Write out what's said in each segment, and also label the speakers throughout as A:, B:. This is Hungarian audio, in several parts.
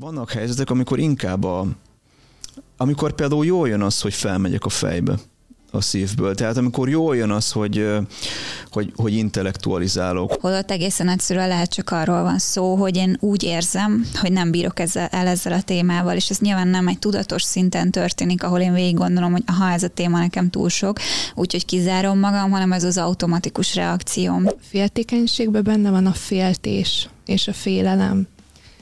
A: Vannak helyzetek, amikor inkább a, amikor például jól jön az, hogy felmegyek a fejbe a szívből. Tehát amikor jól jön az, hogy, hogy, hogy intellektualizálok.
B: Holott egészen egyszerűen lehet csak arról van szó, hogy én úgy érzem, hogy nem bírok ezzel, el ezzel a témával, és ez nyilván nem egy tudatos szinten történik, ahol én végig gondolom, hogy ha ez a téma nekem túl sok, úgyhogy kizárom magam, hanem ez az automatikus reakcióm.
C: Féltékenységben benne van a féltés és a félelem.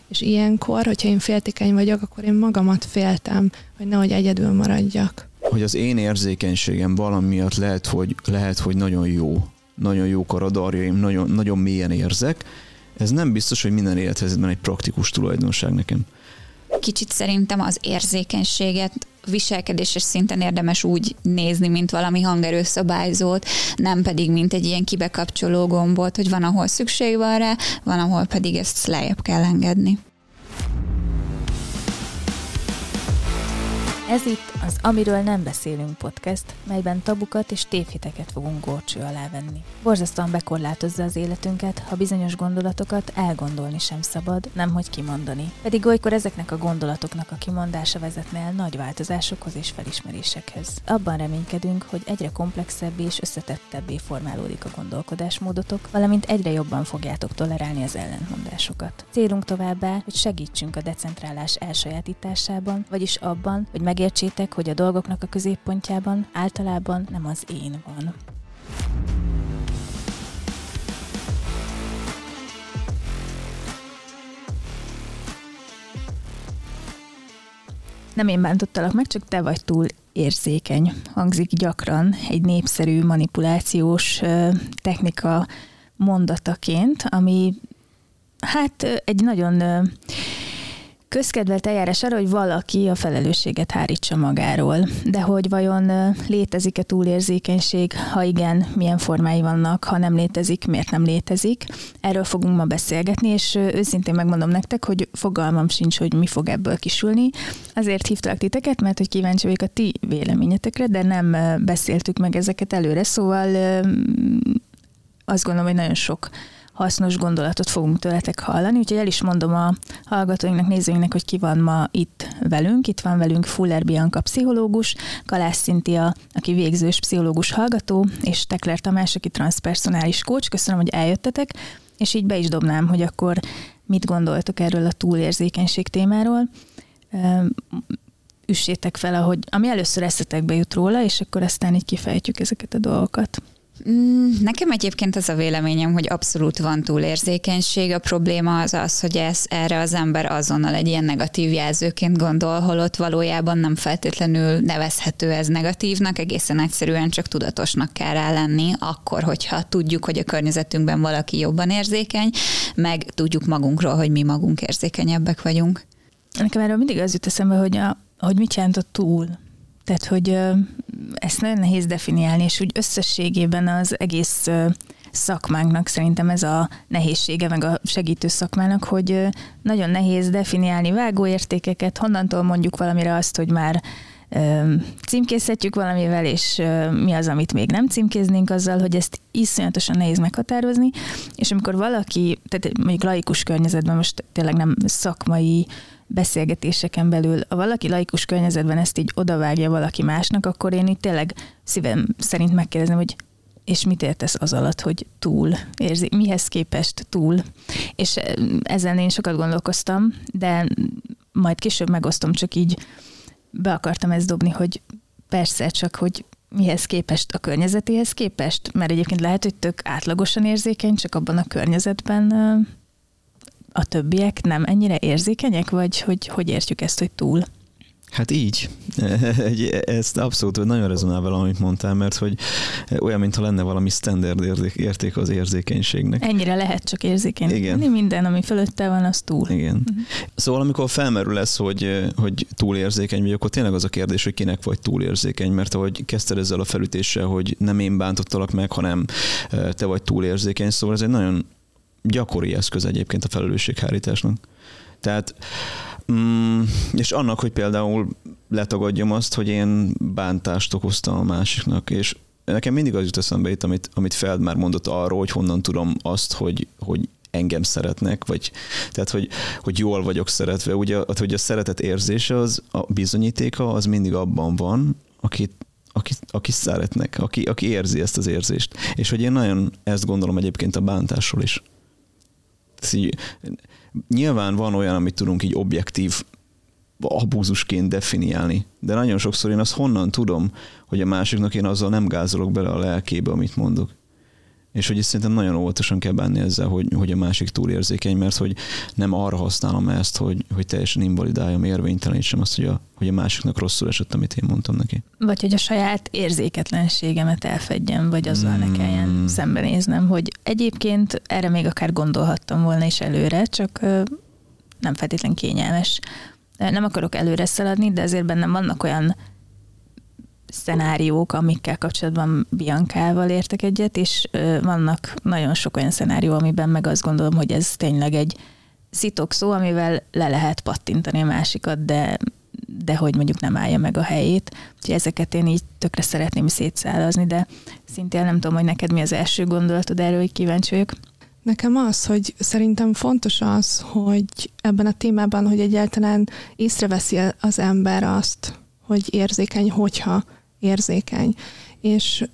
C: És ilyenkor, hogyha én féltékeny vagyok, akkor én magamat féltem, hogy nehogy egyedül maradjak
A: hogy az én érzékenységem valamiért lehet, hogy, lehet, hogy nagyon jó. Nagyon jók a radarjaim, nagyon, nagyon mélyen érzek. Ez nem biztos, hogy minden élethelyzetben egy praktikus tulajdonság nekem.
B: Kicsit szerintem az érzékenységet viselkedéses szinten érdemes úgy nézni, mint valami hangerőszabályzót, nem pedig mint egy ilyen kibekapcsoló gombot, hogy van, ahol szükség van rá, van, ahol pedig ezt lejjebb kell engedni.
D: Ez itt az Amiről nem beszélünk podcast, melyben tabukat és tévhiteket fogunk górcső alá venni. Borzasztóan bekorlátozza az életünket, ha bizonyos gondolatokat elgondolni sem szabad, nemhogy kimondani. Pedig olykor ezeknek a gondolatoknak a kimondása vezetne el nagy változásokhoz és felismerésekhez. Abban reménykedünk, hogy egyre komplexebb és összetettebbé formálódik a gondolkodásmódotok, valamint egyre jobban fogjátok tolerálni az ellentmondásokat. Célunk továbbá, hogy segítsünk a decentrálás elsajátításában, vagyis abban, hogy meg megértsétek, hogy a dolgoknak a középpontjában általában nem az én van. Nem én bántottalak meg, csak te vagy túl érzékeny. Hangzik gyakran egy népszerű manipulációs technika mondataként, ami hát egy nagyon közkedvelt eljárás arra, hogy valaki a felelősséget hárítsa magáról. De hogy vajon létezik-e túlérzékenység, ha igen, milyen formái vannak, ha nem létezik, miért nem létezik. Erről fogunk ma beszélgetni, és őszintén megmondom nektek, hogy fogalmam sincs, hogy mi fog ebből kisülni. Azért hívtalak titeket, mert hogy kíváncsi vagyok a ti véleményetekre, de nem beszéltük meg ezeket előre, szóval azt gondolom, hogy nagyon sok hasznos gondolatot fogunk tőletek hallani, úgyhogy el is mondom a hallgatóinknak, nézőinknek, hogy ki van ma itt velünk. Itt van velünk Fuller Bianca pszichológus, Kalász Szintia, aki végzős pszichológus hallgató, és Tekler Tamás, aki transpersonális coach. Köszönöm, hogy eljöttetek, és így be is dobnám, hogy akkor mit gondoltok erről a túlérzékenység témáról üssétek fel, ahogy, ami először eszetekbe jut róla, és akkor aztán így kifejtjük ezeket a dolgokat.
B: Mm, nekem egyébként az a véleményem, hogy abszolút van túlérzékenység. A probléma az az, hogy ez, erre az ember azonnal egy ilyen negatív jelzőként gondol, holott valójában nem feltétlenül nevezhető ez negatívnak, egészen egyszerűen csak tudatosnak kell rá lenni, akkor, hogyha tudjuk, hogy a környezetünkben valaki jobban érzékeny, meg tudjuk magunkról, hogy mi magunk érzékenyebbek vagyunk.
D: Nekem erről mindig az jut eszembe, hogy, a, hogy mit jelent a túl. Tehát, hogy ezt nagyon nehéz definiálni, és úgy összességében az egész szakmánknak szerintem ez a nehézsége, meg a segítő szakmának, hogy nagyon nehéz definiálni vágóértékeket, honnantól mondjuk valamire azt, hogy már címkézhetjük valamivel, és mi az, amit még nem címkéznénk azzal, hogy ezt iszonyatosan nehéz meghatározni, és amikor valaki, tehát mondjuk laikus környezetben, most tényleg nem szakmai beszélgetéseken belül, ha valaki laikus környezetben ezt így odavágja valaki másnak, akkor én itt tényleg szívem szerint megkérdezem, hogy és mit értesz az alatt, hogy túl érzi, mihez képest túl. És ezen én sokat gondolkoztam, de majd később megosztom, csak így be akartam ezt dobni, hogy persze, csak hogy mihez képest, a környezetéhez képest, mert egyébként lehet, hogy tök átlagosan érzékeny, csak abban a környezetben a többiek nem ennyire érzékenyek, vagy hogy hogy értjük ezt, hogy túl?
A: Hát így. Ezt abszolút nagyon rezonál vele, amit mondtál, mert hogy olyan, mintha lenne valami standard érték az érzékenységnek.
D: Ennyire lehet csak érzékeny. Igen. Minden, ami fölötte van, az túl.
A: Igen. Uh-huh. Szóval amikor felmerül lesz, hogy, hogy túlérzékeny vagy, akkor tényleg az a kérdés, hogy kinek vagy túlérzékeny, mert ahogy kezdted ezzel a felütéssel, hogy nem én bántottalak meg, hanem te vagy túlérzékeny, szóval ez egy nagyon gyakori eszköz egyébként a felelősséghárításnak. Tehát, mm, és annak, hogy például letagadjam azt, hogy én bántást okoztam a másiknak, és nekem mindig az jut eszembe itt, amit, amit Feld már mondott arról, hogy honnan tudom azt, hogy, hogy engem szeretnek, vagy tehát, hogy, hogy jól vagyok szeretve. Ugye, hogy a szeretet érzése, az a bizonyítéka, az mindig abban van, akit aki, aki szeretnek, aki, aki érzi ezt az érzést. És hogy én nagyon ezt gondolom egyébként a bántásról is. Így, nyilván van olyan, amit tudunk így objektív abúzusként definiálni, de nagyon sokszor én azt honnan tudom, hogy a másiknak én azzal nem gázolok bele a lelkébe, amit mondok és hogy szerintem nagyon óvatosan kell bánni ezzel, hogy, hogy a másik túlérzékeny, mert hogy nem arra használom ezt, hogy, hogy teljesen invalidáljam, érvénytelenítsem azt, hogy a, hogy a másiknak rosszul esett, amit én mondtam neki.
D: Vagy hogy a saját érzéketlenségemet elfedjem, vagy azzal mm. ne kelljen szembenéznem, hogy egyébként erre még akár gondolhattam volna is előre, csak nem feltétlen kényelmes. Nem akarok előre szaladni, de azért bennem vannak olyan szenáriók, amikkel kapcsolatban Biancával értek egyet, és vannak nagyon sok olyan szenárió, amiben meg azt gondolom, hogy ez tényleg egy szitok szó, amivel le lehet pattintani a másikat, de, de hogy mondjuk nem állja meg a helyét. Úgyhogy ezeket én így tökre szeretném szétszállazni, de szintén nem tudom, hogy neked mi az első gondolatod erről, hogy kíváncsi vagyok.
C: Nekem az, hogy szerintem fontos az, hogy ebben a témában, hogy egyáltalán észreveszi az ember azt, hogy érzékeny, hogyha érzékeny. És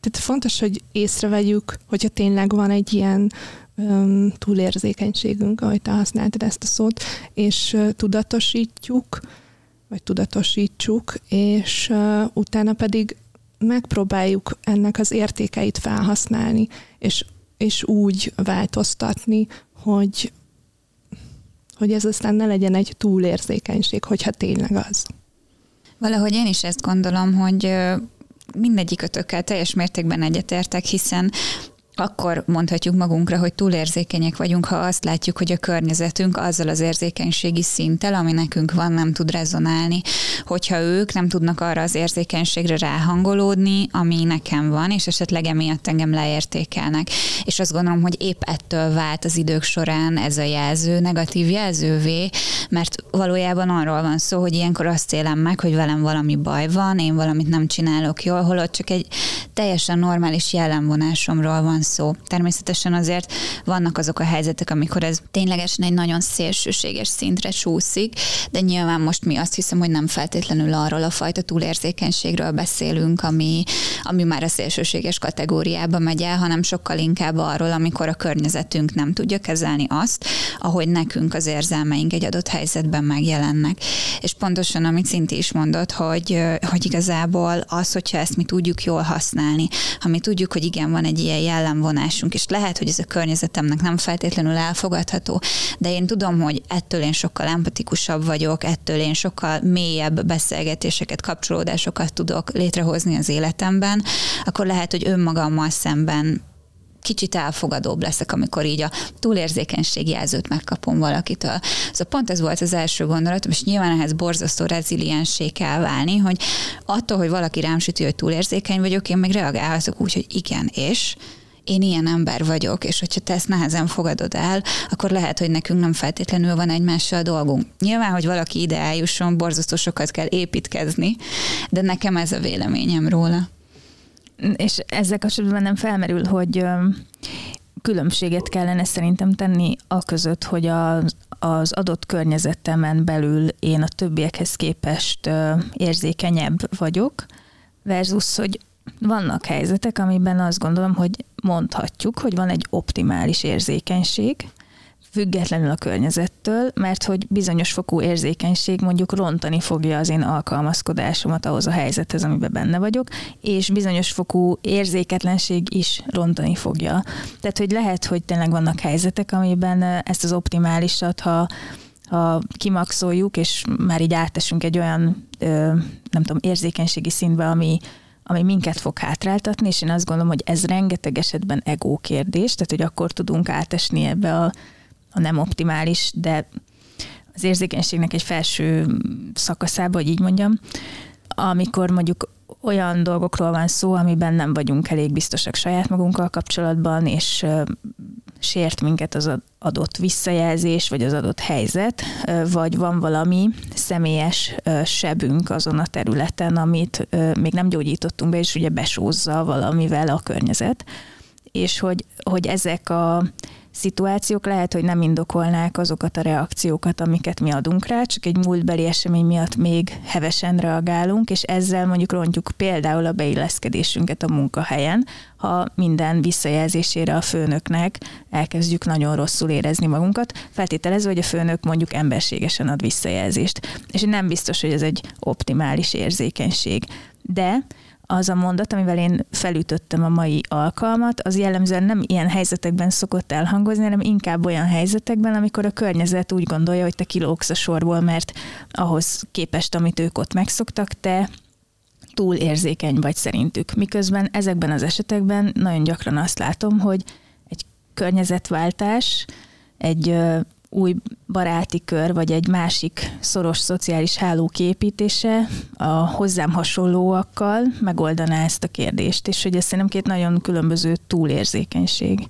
C: tehát fontos, hogy észrevegyük, hogyha tényleg van egy ilyen um, túlérzékenységünk, ahogy te használtad ezt a szót, és uh, tudatosítjuk, vagy tudatosítsuk, és uh, utána pedig megpróbáljuk ennek az értékeit felhasználni, és, és úgy változtatni, hogy, hogy ez aztán ne legyen egy túlérzékenység, hogyha tényleg az.
B: Valahogy én is ezt gondolom, hogy mindegyik ötökkel teljes mértékben egyetértek, hiszen akkor mondhatjuk magunkra, hogy túlérzékenyek vagyunk, ha azt látjuk, hogy a környezetünk azzal az érzékenységi szinttel, ami nekünk van, nem tud rezonálni. Hogyha ők nem tudnak arra az érzékenységre ráhangolódni, ami nekem van, és esetleg emiatt engem leértékelnek. És azt gondolom, hogy épp ettől vált az idők során ez a jelző negatív jelzővé, mert valójában arról van szó, hogy ilyenkor azt élem meg, hogy velem valami baj van, én valamit nem csinálok jól, holott csak egy teljesen normális jellemvonásomról van szó. Természetesen azért vannak azok a helyzetek, amikor ez ténylegesen egy nagyon szélsőséges szintre csúszik, de nyilván most mi azt hiszem, hogy nem feltétlenül arról a fajta túlérzékenységről beszélünk, ami, ami már a szélsőséges kategóriába megy el, hanem sokkal inkább arról, amikor a környezetünk nem tudja kezelni azt, ahogy nekünk az érzelmeink egy adott helyzetben megjelennek. És pontosan, amit Cinti is mondott, hogy, hogy igazából az, hogyha ezt mi tudjuk jól használni, ha mi tudjuk, hogy igen, van egy ilyen jellem vonásunk, és lehet, hogy ez a környezetemnek nem feltétlenül elfogadható, de én tudom, hogy ettől én sokkal empatikusabb vagyok, ettől én sokkal mélyebb beszélgetéseket, kapcsolódásokat tudok létrehozni az életemben, akkor lehet, hogy önmagammal szemben kicsit elfogadóbb leszek, amikor így a túlérzékenység jelzőt megkapom valakitől. Szóval pont ez volt az első gondolat, és nyilván ehhez borzasztó reziliensség kell válni, hogy attól, hogy valaki rám süti, hogy túlérzékeny vagyok, én meg reagálhatok úgy, hogy igen, és én ilyen ember vagyok, és hogyha te ezt nehezen fogadod el, akkor lehet, hogy nekünk nem feltétlenül van egymással dolgunk. Nyilván, hogy valaki ide eljusson, borzasztó sokat kell építkezni, de nekem ez a véleményem róla.
D: És ezzel kapcsolatban nem felmerül, hogy különbséget kellene szerintem tenni a között, hogy az, az adott környezetemen belül én a többiekhez képest érzékenyebb vagyok, versus, hogy vannak helyzetek, amiben azt gondolom, hogy mondhatjuk, hogy van egy optimális érzékenység, függetlenül a környezettől, mert hogy bizonyos fokú érzékenység mondjuk rontani fogja az én alkalmazkodásomat ahhoz a helyzethez, amiben benne vagyok, és bizonyos fokú érzéketlenség is rontani fogja. Tehát, hogy lehet, hogy tényleg vannak helyzetek, amiben ezt az optimálisat, ha ha kimaxoljuk, és már így átesünk egy olyan, nem tudom, érzékenységi szintbe, ami ami minket fog hátráltatni, és én azt gondolom, hogy ez rengeteg esetben ego kérdés, tehát hogy akkor tudunk átesni ebbe a, a nem optimális, de az érzékenységnek egy felső szakaszába, hogy így mondjam, amikor mondjuk olyan dolgokról van szó, amiben nem vagyunk elég biztosak saját magunkkal kapcsolatban, és sért minket az adott visszajelzés, vagy az adott helyzet, vagy van valami személyes sebünk azon a területen, amit még nem gyógyítottunk be, és ugye besózza valamivel a környezet, és hogy, hogy ezek a szituációk lehet, hogy nem indokolnák azokat a reakciókat, amiket mi adunk rá, csak egy múltbeli esemény miatt még hevesen reagálunk, és ezzel mondjuk rontjuk például a beilleszkedésünket a munkahelyen, ha minden visszajelzésére a főnöknek elkezdjük nagyon rosszul érezni magunkat, feltételezve, hogy a főnök mondjuk emberségesen ad visszajelzést. És nem biztos, hogy ez egy optimális érzékenység. De az a mondat, amivel én felütöttem a mai alkalmat, az jellemzően nem ilyen helyzetekben szokott elhangozni, hanem inkább olyan helyzetekben, amikor a környezet úgy gondolja, hogy te kilógsz a sorból, mert ahhoz képest, amit ők ott megszoktak, te túl érzékeny vagy szerintük. Miközben ezekben az esetekben nagyon gyakran azt látom, hogy egy környezetváltás, egy új baráti kör, vagy egy másik szoros szociális háló képítése a hozzám hasonlóakkal megoldaná ezt a kérdést, és hogy ez szerintem két nagyon különböző túlérzékenység.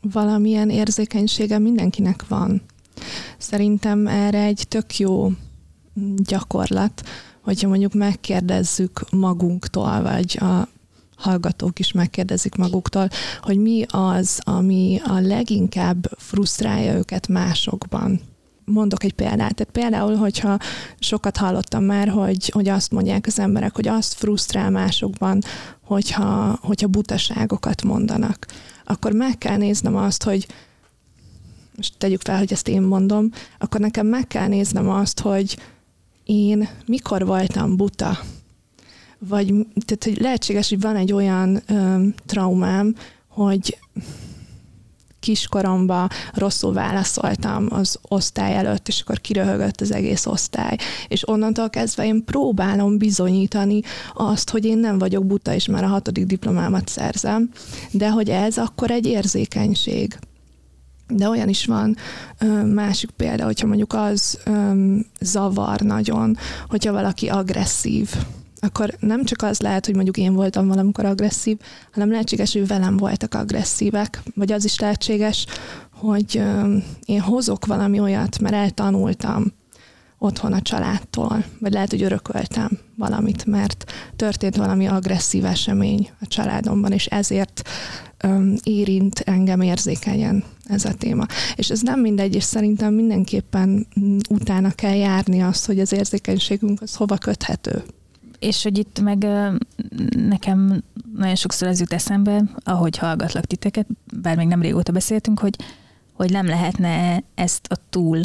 C: Valamilyen érzékenysége mindenkinek van. Szerintem erre egy tök jó gyakorlat, hogyha mondjuk megkérdezzük magunktól, vagy a hallgatók is megkérdezik maguktól, hogy mi az, ami a leginkább frusztrálja őket másokban. Mondok egy példát. Tehát például, hogyha sokat hallottam már, hogy, hogy azt mondják az emberek, hogy azt frusztrál másokban, hogyha, hogyha butaságokat mondanak, akkor meg kell néznem azt, hogy most tegyük fel, hogy ezt én mondom, akkor nekem meg kell néznem azt, hogy én mikor voltam buta, vagy tehát, hogy lehetséges, hogy van egy olyan ö, traumám, hogy kiskoromban rosszul válaszoltam az osztály előtt, és akkor kiröhögött az egész osztály. És onnantól kezdve én próbálom bizonyítani azt, hogy én nem vagyok buta, és már a hatodik diplomámat szerzem, de hogy ez akkor egy érzékenység. De olyan is van, másik példa, hogyha mondjuk az zavar nagyon, hogyha valaki agresszív, akkor nem csak az lehet, hogy mondjuk én voltam valamikor agresszív, hanem lehetséges, hogy velem voltak agresszívek, vagy az is lehetséges, hogy én hozok valami olyat, mert eltanultam otthon a családtól, vagy lehet, hogy örököltem valamit, mert történt valami agresszív esemény a családomban, és ezért um, érint engem érzékenyen ez a téma. És ez nem mindegy, és szerintem mindenképpen utána kell járni azt, hogy az érzékenységünk az hova köthető
D: és hogy itt meg nekem nagyon sokszor ez jut eszembe, ahogy hallgatlak titeket, bár még nem régóta beszéltünk, hogy, hogy nem lehetne ezt a túl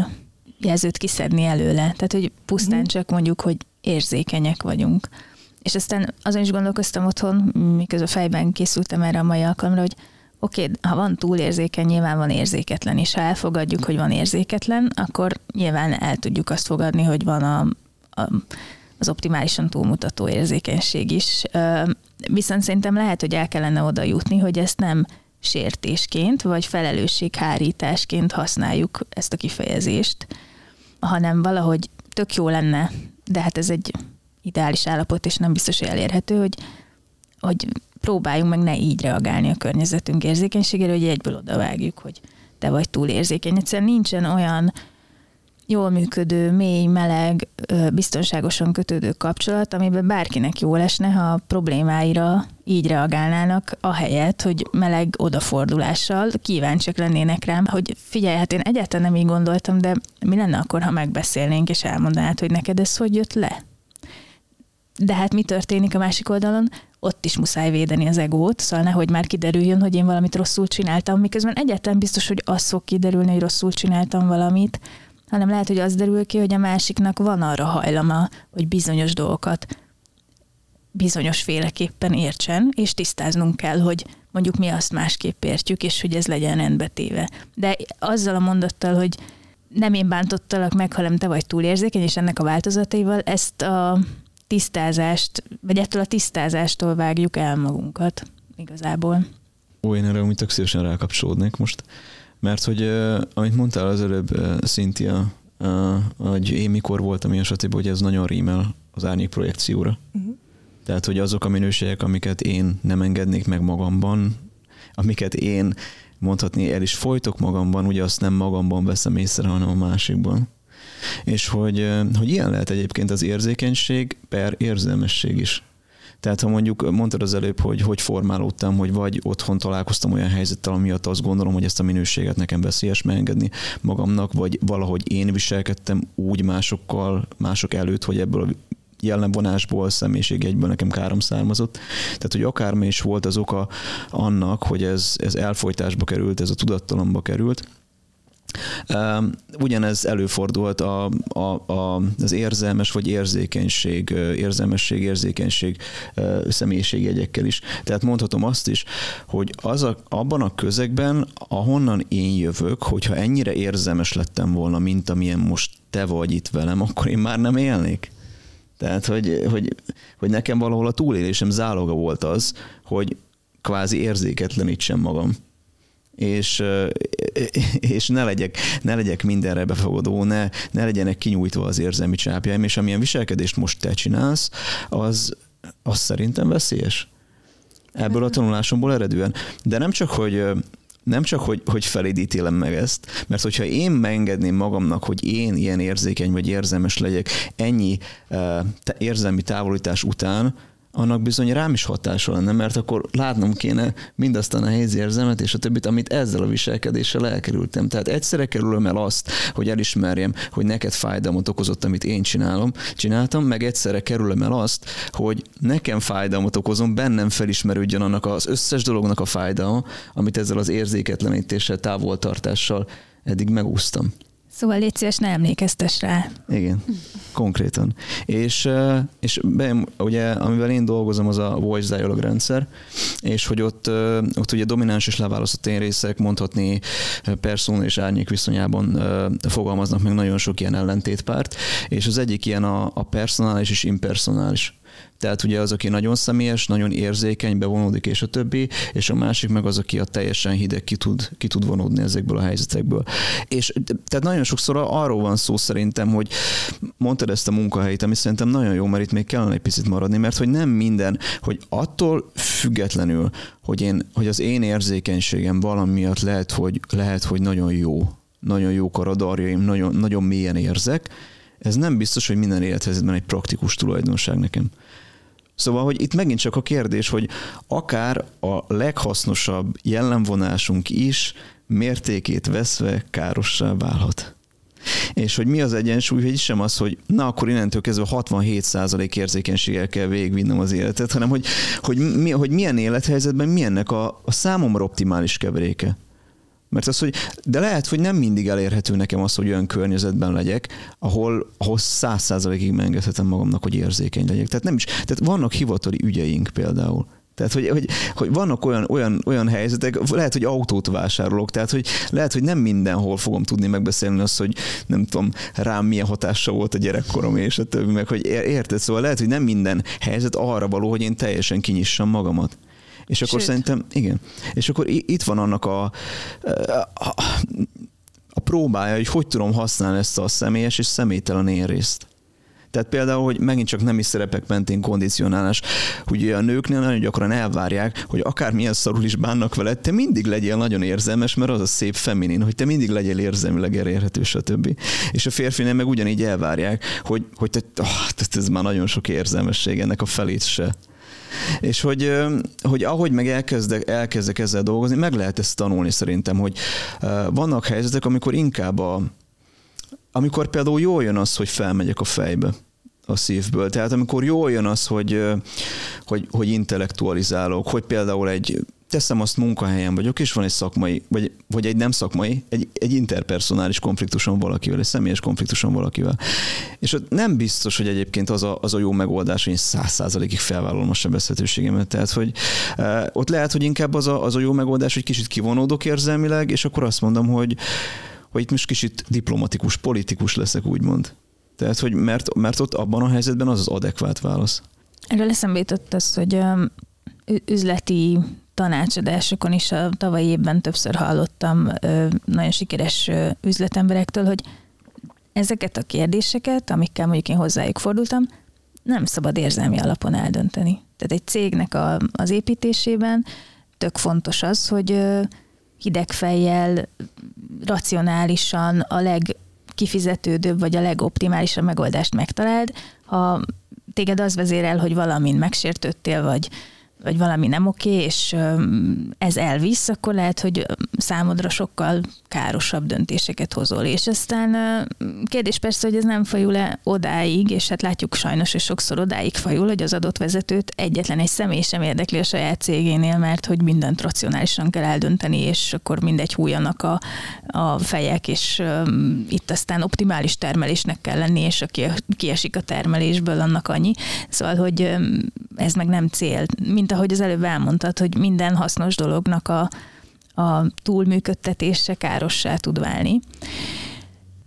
D: jelzőt kiszedni előle. Tehát, hogy pusztán mhm. csak mondjuk, hogy érzékenyek vagyunk. És aztán azon is gondolkoztam otthon, miközben fejben készültem erre a mai alkalomra, hogy oké, okay, ha van túlérzékeny, nyilván van érzéketlen, és ha elfogadjuk, hogy van érzéketlen, akkor nyilván el tudjuk azt fogadni, hogy van a, a az optimálisan túlmutató érzékenység is. Viszont szerintem lehet, hogy el kellene oda jutni, hogy ezt nem sértésként vagy felelősséghárításként használjuk ezt a kifejezést, hanem valahogy tök jó lenne, de hát ez egy ideális állapot, és nem biztos, hogy elérhető, hogy, hogy próbáljunk meg ne így reagálni a környezetünk érzékenységére, hogy egyből odavágjuk, hogy te vagy túl érzékeny. Egyszerűen nincsen olyan jól működő, mély, meleg, biztonságosan kötődő kapcsolat, amiben bárkinek jól esne, ha a problémáira így reagálnának, ahelyett, hogy meleg odafordulással kíváncsiak lennének rám, hogy figyelj, hát én egyáltalán nem így gondoltam, de mi lenne akkor, ha megbeszélnénk, és elmondanád, hogy neked ez hogy jött le? De hát mi történik a másik oldalon? Ott is muszáj védeni az egót, szóval nehogy már kiderüljön, hogy én valamit rosszul csináltam, miközben egyáltalán biztos, hogy az fog kiderülni, hogy rosszul csináltam valamit, hanem lehet, hogy az derül ki, hogy a másiknak van arra hajlama, hogy bizonyos dolgokat bizonyos féleképpen értsen, és tisztáznunk kell, hogy mondjuk mi azt másképp értjük, és hogy ez legyen rendbetéve. De azzal a mondattal, hogy nem én bántottalak meg, hanem te vagy túlérzékeny, és ennek a változataival ezt a tisztázást, vagy ettől a tisztázástól vágjuk el magunkat igazából.
A: Ó, én erre úgy tök szívesen rákapcsolódnék most. Mert hogy, amit mondtál az előbb, Cynthia, hogy én mikor voltam ilyen stb., hogy ez nagyon rímel az árnyék projekcióra. Uh-huh. Tehát, hogy azok a minőségek, amiket én nem engednék meg magamban, amiket én mondhatni el is folytok magamban, ugye azt nem magamban veszem észre, hanem a másikban. És hogy, hogy ilyen lehet egyébként az érzékenység per érzelmesség is. Tehát ha mondjuk mondtad az előbb, hogy hogy formálódtam, hogy vagy otthon találkoztam olyan helyzettel, amiatt azt gondolom, hogy ezt a minőséget nekem veszélyes megengedni magamnak, vagy valahogy én viselkedtem úgy másokkal, mások előtt, hogy ebből a jellemvonásból, egyből nekem károm származott. Tehát, hogy akármi is volt az oka annak, hogy ez, ez elfolytásba került, ez a tudattalomba került, Ugyanez előfordult a, a, a, az érzelmes vagy érzékenység, érzelmesség, érzékenység személyiségjegyekkel is. Tehát mondhatom azt is, hogy az a, abban a közegben, ahonnan én jövök, hogyha ennyire érzelmes lettem volna, mint amilyen most te vagy itt velem, akkor én már nem élnék. Tehát, hogy, hogy, hogy nekem valahol a túlélésem záloga volt az, hogy kvázi érzéketlenítsem magam és, és ne, legyek, ne legyek mindenre befogadó, ne, ne legyenek kinyújtva az érzelmi csápjaim, és amilyen viselkedést most te csinálsz, az, az szerintem veszélyes. Ebből a tanulásomból eredően. De nem csak, hogy nem csak, hogy, hogy feléd ítélem meg ezt, mert hogyha én megengedném magamnak, hogy én ilyen érzékeny vagy érzelmes legyek ennyi uh, érzelmi távolítás után, annak bizony rám is hatása lenne, mert akkor látnom kéne mindazt a nehéz érzelmet és a többit, amit ezzel a viselkedéssel elkerültem. Tehát egyszerre kerülöm el azt, hogy elismerjem, hogy neked fájdalmat okozott, amit én csinálom, csináltam, meg egyszerre kerülöm el azt, hogy nekem fájdalmat okozom, bennem felismerődjön annak az összes dolognak a fájdalma, amit ezzel az érzéketlenítéssel, távoltartással eddig megúsztam.
D: Szóval légy szíves, ne emlékeztes rá.
A: Igen, konkrétan. És, és be, ugye, amivel én dolgozom, az a voice dialog rendszer, és hogy ott, ott ugye domináns és leválasztott én részek mondhatni persona és árnyék viszonyában fogalmaznak meg nagyon sok ilyen ellentétpárt, és az egyik ilyen a, a personális és impersonális tehát ugye az, aki nagyon személyes, nagyon érzékeny, bevonódik és a többi, és a másik meg az, aki a teljesen hideg ki tud, ki tud vonódni ezekből a helyzetekből. És tehát nagyon sokszor arról van szó szerintem, hogy mondtad ezt a munkahelyet, ami szerintem nagyon jó, mert itt még kellene egy picit maradni, mert hogy nem minden, hogy attól függetlenül, hogy, én, hogy az én érzékenységem valamiatt lehet, hogy, lehet, hogy nagyon jó, nagyon jók a radarjaim, nagyon, nagyon mélyen érzek, ez nem biztos, hogy minden élethelyzetben egy praktikus tulajdonság nekem. Szóval, hogy itt megint csak a kérdés, hogy akár a leghasznosabb jellemvonásunk is mértékét veszve károssá válhat. És hogy mi az egyensúly, hogy sem az, hogy na akkor innentől kezdve 67% érzékenységgel kell végigvinnem az életet, hanem hogy, hogy, mi, hogy milyen élethelyzetben milyennek a, a számomra optimális keveréke. Mert az, hogy, de lehet, hogy nem mindig elérhető nekem az, hogy olyan környezetben legyek, ahol, ahol száz százalékig megengedhetem magamnak, hogy érzékeny legyek. Tehát nem is, tehát vannak hivatali ügyeink például. Tehát, hogy, hogy, hogy vannak olyan, olyan, olyan helyzetek, lehet, hogy autót vásárolok, tehát, hogy lehet, hogy nem mindenhol fogom tudni megbeszélni azt, hogy nem tudom, rám milyen hatása volt a gyerekkorom és a többi, meg hogy érted, szóval lehet, hogy nem minden helyzet arra való, hogy én teljesen kinyissam magamat. És akkor Sőt. szerintem, igen. És akkor itt van annak a, a, a próbája, hogy hogy tudom használni ezt a személyes és személytelen én részt. Tehát például, hogy megint csak nemi szerepek mentén kondicionálás, hogy a nőknél nagyon gyakran elvárják, hogy akármilyen szarul is bánnak veled, te mindig legyél nagyon érzelmes, mert az a szép feminin, hogy te mindig legyél érzelmileg elérhető, stb. És a férfinél meg ugyanígy elvárják, hogy, hogy te, oh, ez már nagyon sok érzelmesség, ennek a felét se és hogy, hogy ahogy meg elkezdek, elkezdek ezzel dolgozni, meg lehet ezt tanulni szerintem, hogy vannak helyzetek, amikor inkább a, amikor például jól jön az, hogy felmegyek a fejbe a szívből. Tehát amikor jól jön az, hogy, hogy, hogy intellektualizálok, hogy például egy teszem azt munkahelyen vagyok, és van egy szakmai, vagy, vagy egy nem szakmai, egy, egy interpersonális konfliktusom valakivel, egy személyes konfliktusom valakivel. És ott nem biztos, hogy egyébként az a, az a jó megoldás, hogy én száz százalékig felvállalom a sebezhetőségemet. Tehát, hogy e, ott lehet, hogy inkább az a, az a jó megoldás, hogy kicsit kivonódok érzelmileg, és akkor azt mondom, hogy, hogy itt most kicsit diplomatikus, politikus leszek, úgymond. Tehát, hogy mert, mert ott abban a helyzetben az az adekvát válasz.
D: Erről eszembe jutott az, hogy üzleti tanácsadásokon is a tavalyi évben többször hallottam nagyon sikeres üzletemberektől, hogy ezeket a kérdéseket, amikkel mondjuk én hozzájuk fordultam, nem szabad érzelmi alapon eldönteni. Tehát egy cégnek a, az építésében tök fontos az, hogy hideg fejjel, racionálisan a legkifizetődőbb vagy a legoptimálisabb megoldást megtaláld. Ha téged az vezérel, hogy valamin megsértődtél, vagy vagy valami nem oké, és ez elvisz, akkor lehet, hogy számodra sokkal károsabb döntéseket hozol. És aztán kérdés persze, hogy ez nem fajul-e odáig, és hát látjuk sajnos, hogy sokszor odáig fajul, hogy az adott vezetőt egyetlen egy személy sem érdekli a saját cégénél, mert hogy mindent racionálisan kell eldönteni, és akkor mindegy hújanak a, a fejek, és um, itt aztán optimális termelésnek kell lenni, és aki kiesik a termelésből, annak annyi. Szóval, hogy ez meg nem cél. Mint ahogy az előbb elmondtad, hogy minden hasznos dolognak a, a túlműködtetése károssá tud válni.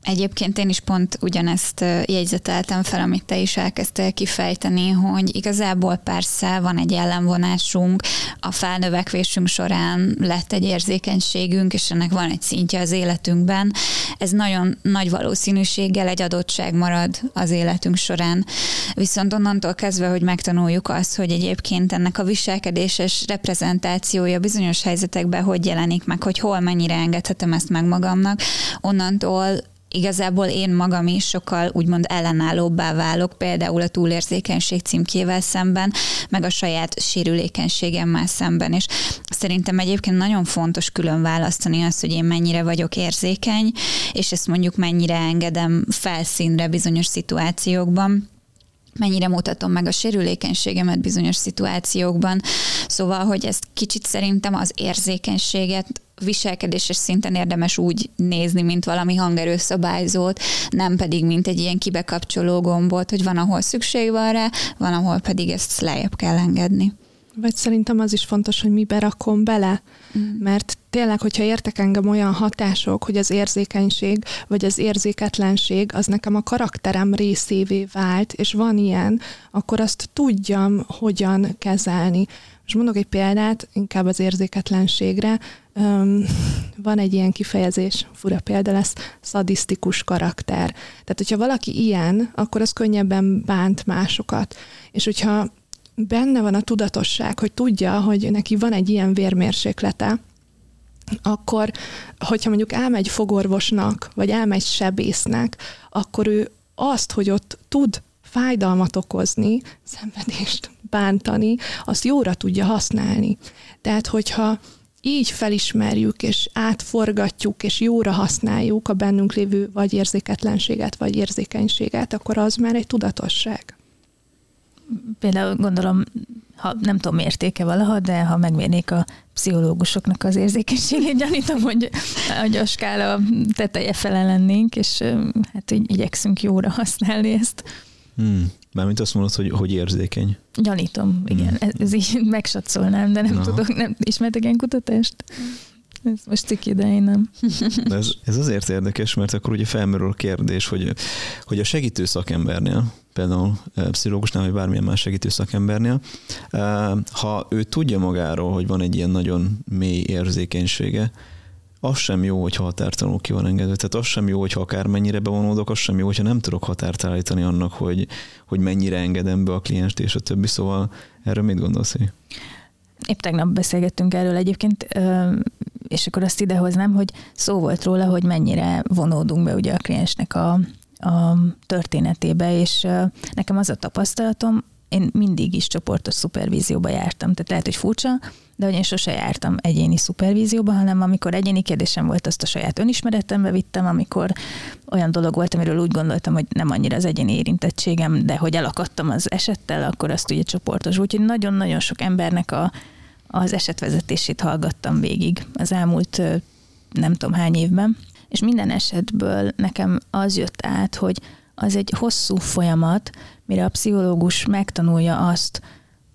B: Egyébként én is pont ugyanezt jegyzeteltem fel, amit te is elkezdtél kifejteni, hogy igazából persze van egy ellenvonásunk, a felnövekvésünk során lett egy érzékenységünk, és ennek van egy szintje az életünkben. Ez nagyon nagy valószínűséggel egy adottság marad az életünk során. Viszont onnantól kezdve, hogy megtanuljuk azt, hogy egyébként ennek a viselkedéses reprezentációja bizonyos helyzetekben hogy jelenik meg, hogy hol mennyire engedhetem ezt meg magamnak, onnantól igazából én magam is sokkal úgymond ellenállóbbá válok, például a túlérzékenység címkével szemben, meg a saját sérülékenységemmel szemben, és szerintem egyébként nagyon fontos külön választani azt, hogy én mennyire vagyok érzékeny, és ezt mondjuk mennyire engedem felszínre bizonyos szituációkban mennyire mutatom meg a sérülékenységemet bizonyos szituációkban. Szóval, hogy ezt kicsit szerintem az érzékenységet viselkedéses szinten érdemes úgy nézni, mint valami hangerőszabályzót, nem pedig mint egy ilyen kibekapcsoló gombot, hogy van, ahol szükség van rá, van, ahol pedig ezt lejjebb kell engedni.
C: Vagy szerintem az is fontos, hogy mi berakom bele, mm. mert tényleg, hogyha értek engem olyan hatások, hogy az érzékenység, vagy az érzéketlenség, az nekem a karakterem részévé vált, és van ilyen, akkor azt tudjam, hogyan kezelni. Most mondok egy példát, inkább az érzéketlenségre. Um, van egy ilyen kifejezés, fura példa lesz, szadisztikus karakter. Tehát, hogyha valaki ilyen, akkor az könnyebben bánt másokat. És hogyha benne van a tudatosság, hogy tudja, hogy neki van egy ilyen vérmérséklete, akkor, hogyha mondjuk elmegy fogorvosnak, vagy elmegy sebésznek, akkor ő azt, hogy ott tud fájdalmat okozni, szenvedést bántani, azt jóra tudja használni. Tehát, hogyha így felismerjük, és átforgatjuk, és jóra használjuk a bennünk lévő vagy érzéketlenséget, vagy érzékenységet, akkor az már egy tudatosság.
D: Például gondolom, ha nem tudom értéke valaha, de ha megmérnék a pszichológusoknak az érzékenységét, gyanítom, hogy, hogy a skála teteje fele lennénk, és hát így igyekszünk jóra használni ezt.
A: Hmm. Mármint azt mondod, hogy, hogy érzékeny.
D: Gyanítom, igen. Hmm. Ez, ez így megsatszolnám, de nem Aha. tudok, nem ismertek ilyen kutatást? Ez most ciki, idején nem.
A: De ez, ez azért érdekes, mert akkor ugye felmerül a kérdés, hogy, hogy a segítő szakembernél, például eh, pszichológusnál, vagy bármilyen más segítő szakembernél, eh, ha ő tudja magáról, hogy van egy ilyen nagyon mély érzékenysége, az sem jó, hogyha határtalanul ki van engedve. Tehát az sem jó, hogyha akármennyire bevonódok, az sem jó, hogyha nem tudok határt állítani annak, hogy, hogy mennyire engedem be a klienst és a többi. Szóval erről mit gondolsz?
D: Épp tegnap beszélgettünk erről egyébként, és akkor azt idehoznám, hogy szó volt róla, hogy mennyire vonódunk be ugye a kliensnek a, a történetébe, és nekem az a tapasztalatom, én mindig is csoportos szupervízióba jártam, tehát lehet, hogy furcsa, de hogy én sose jártam egyéni szupervízióba, hanem amikor egyéni kérdésem volt, azt a saját önismeretembe vittem, amikor olyan dolog volt, amiről úgy gondoltam, hogy nem annyira az egyéni érintettségem, de hogy elakadtam az esettel, akkor azt ugye csoportos. Úgyhogy nagyon-nagyon sok embernek a, az esetvezetését hallgattam végig az elmúlt nem tudom hány évben, és minden esetből nekem az jött át, hogy az egy hosszú folyamat, mire a pszichológus megtanulja azt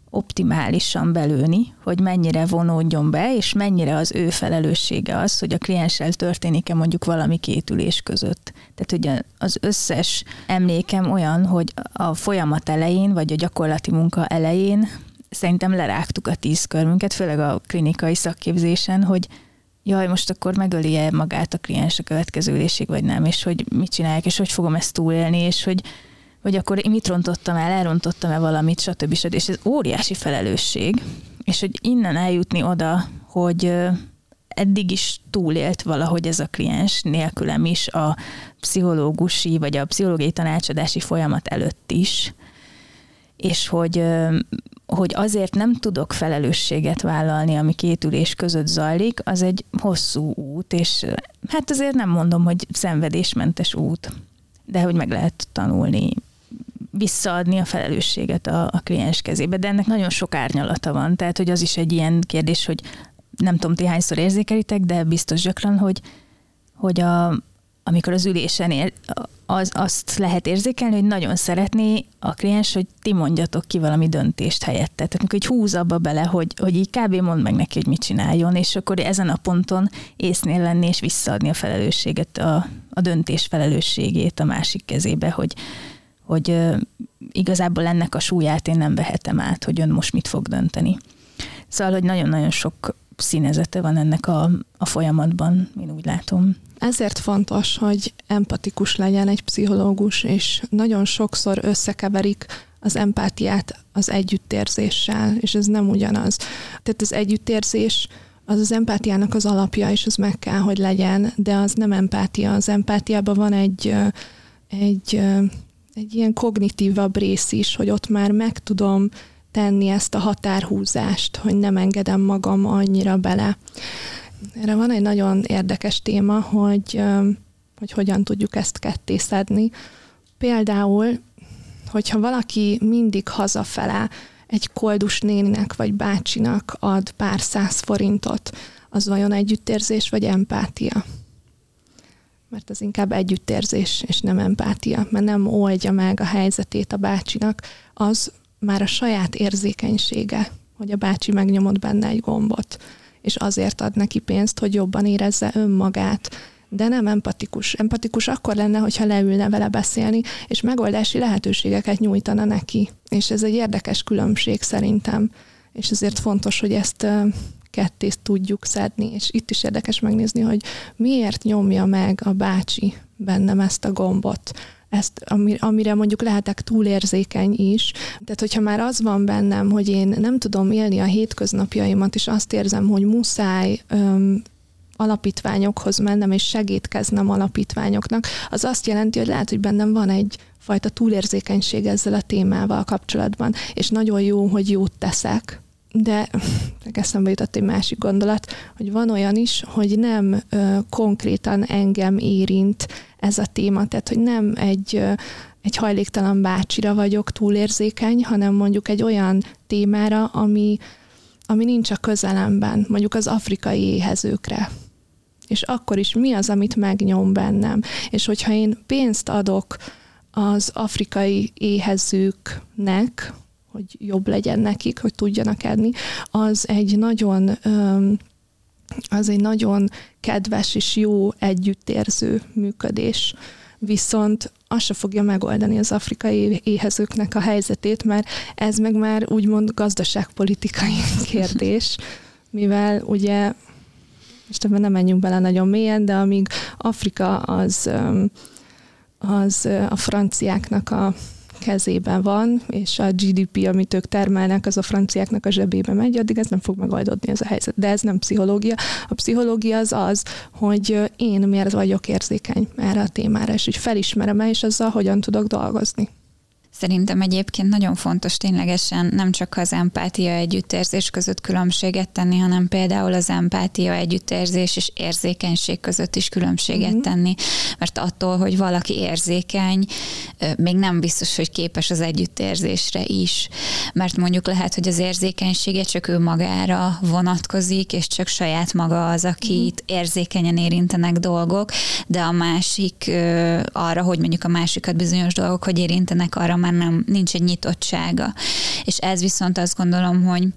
D: optimálisan belőni, hogy mennyire vonódjon be, és mennyire az ő felelőssége az, hogy a klienssel történik-e mondjuk valami kétülés között. Tehát ugye az összes emlékem olyan, hogy a folyamat elején, vagy a gyakorlati munka elején szerintem lerágtuk a tíz körmünket, főleg a klinikai szakképzésen, hogy jaj, most akkor megöli-e magát a kliens a következő ülésig, vagy nem, és hogy mit csinálják, és hogy fogom ezt túlélni, és hogy, hogy akkor mit rontottam el, elrontottam-e valamit, stb. stb. És ez óriási felelősség, és hogy innen eljutni oda, hogy eddig is túlélt valahogy ez a kliens nélkülem is a pszichológusi vagy a pszichológiai tanácsadási folyamat előtt is, és hogy hogy azért nem tudok felelősséget vállalni, ami két ülés között zajlik, az egy hosszú út, és hát azért nem mondom, hogy szenvedésmentes út, de hogy meg lehet tanulni visszaadni a felelősséget a, a kliens kezébe, de ennek nagyon sok árnyalata van, tehát hogy az is egy ilyen kérdés, hogy nem tudom, ti hányszor érzékelitek, de biztos gyakran, hogy, hogy a, amikor az ülésen ér, az, azt lehet érzékelni, hogy nagyon szeretné a kliens, hogy ti mondjatok ki valami döntést helyette. Tehát amikor így húz abba bele, hogy, hogy így kb. mond meg neki, hogy mit csináljon, és akkor ezen a ponton észnél lenni és visszaadni a felelősséget, a, a döntés felelősségét a másik kezébe, hogy, hogy igazából ennek a súlyát én nem vehetem át, hogy ön most mit fog dönteni. Szóval, hogy nagyon-nagyon sok színezete van ennek a, a folyamatban, én úgy látom.
C: Ezért fontos, hogy empatikus legyen egy pszichológus, és nagyon sokszor összekeverik az empátiát az együttérzéssel, és ez nem ugyanaz. Tehát az együttérzés az az empátiának az alapja, és az meg kell, hogy legyen, de az nem empátia. Az empátiában van egy, egy, egy ilyen kognitívabb rész is, hogy ott már meg tudom tenni ezt a határhúzást, hogy nem engedem magam annyira bele. Erre van egy nagyon érdekes téma, hogy, hogy hogyan tudjuk ezt ketté szedni. Például, hogyha valaki mindig hazafele egy koldus néninek vagy bácsinak ad pár száz forintot, az vajon együttérzés vagy empátia? Mert az inkább együttérzés, és nem empátia, mert nem oldja meg a helyzetét a bácsinak, az már a saját érzékenysége, hogy a bácsi megnyomott benne egy gombot és azért ad neki pénzt, hogy jobban érezze önmagát. De nem empatikus. Empatikus akkor lenne, hogyha leülne vele beszélni, és megoldási lehetőségeket nyújtana neki. És ez egy érdekes különbség szerintem. És ezért fontos, hogy ezt kettést tudjuk szedni, és itt is érdekes megnézni, hogy miért nyomja meg a bácsi bennem ezt a gombot ezt, amire mondjuk lehetek túlérzékeny is. Tehát, hogyha már az van bennem, hogy én nem tudom élni a hétköznapjaimat, és azt érzem, hogy muszáj öm, alapítványokhoz mennem, és segítkeznem alapítványoknak, az azt jelenti, hogy lehet, hogy bennem van egy fajta túlérzékenység ezzel a témával kapcsolatban, és nagyon jó, hogy jót teszek, de eszembe jutott egy másik gondolat, hogy van olyan is, hogy nem ö, konkrétan engem érint ez a téma, tehát hogy nem egy, egy hajléktalan bácsira vagyok túlérzékeny, hanem mondjuk egy olyan témára, ami, ami nincs a közelemben, mondjuk az afrikai éhezőkre. És akkor is mi az, amit megnyom bennem. És hogyha én pénzt adok az afrikai éhezőknek, hogy jobb legyen nekik, hogy tudjanak enni, az egy nagyon az egy nagyon kedves és jó együttérző működés. Viszont az se fogja megoldani az afrikai éhezőknek a helyzetét, mert ez meg már úgymond gazdaságpolitikai kérdés, mivel ugye, most ebben nem menjünk bele nagyon mélyen, de amíg Afrika az, az a franciáknak a kezében van, és a GDP, amit ők termelnek, az a franciáknak a zsebébe megy, addig ez nem fog megoldódni ez a helyzet. De ez nem pszichológia. A pszichológia az az, hogy én miért vagyok érzékeny erre a témára, és hogy felismerem és azzal hogyan tudok dolgozni.
B: Szerintem egyébként nagyon fontos ténylegesen nem csak az empátia együttérzés között különbséget tenni, hanem például az empátia együttérzés és érzékenység között is különbséget mm-hmm. tenni, mert attól, hogy valaki érzékeny, még nem biztos, hogy képes az együttérzésre is, mert mondjuk lehet, hogy az érzékenysége csak ő magára vonatkozik, és csak saját maga az, akit mm-hmm. érzékenyen érintenek dolgok, de a másik arra, hogy mondjuk a másikat bizonyos dolgok, hogy érintenek, arra már nem, nincs egy nyitottsága. És ez viszont azt gondolom, hogy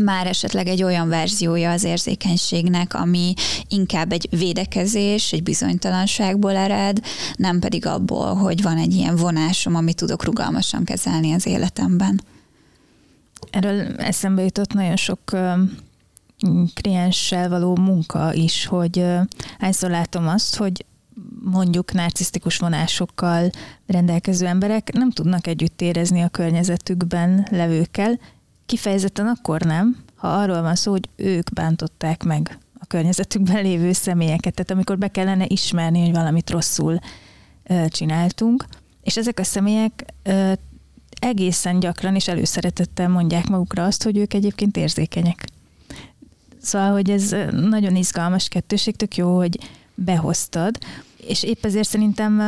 B: már esetleg egy olyan verziója az érzékenységnek, ami inkább egy védekezés, egy bizonytalanságból ered, nem pedig abból, hogy van egy ilyen vonásom, amit tudok rugalmasan kezelni az életemben.
D: Erről eszembe jutott nagyon sok klienssel való munka is, hogy hányszor látom azt, hogy mondjuk narcisztikus vonásokkal rendelkező emberek nem tudnak együtt érezni a környezetükben levőkkel, kifejezetten akkor nem, ha arról van szó, hogy ők bántották meg a környezetükben lévő személyeket, tehát amikor be kellene ismerni, hogy valamit rosszul csináltunk, és ezek a személyek egészen gyakran és előszeretettel mondják magukra azt, hogy ők egyébként érzékenyek. Szóval, hogy ez nagyon izgalmas kettőség, tök jó, hogy behoztad, és épp ezért szerintem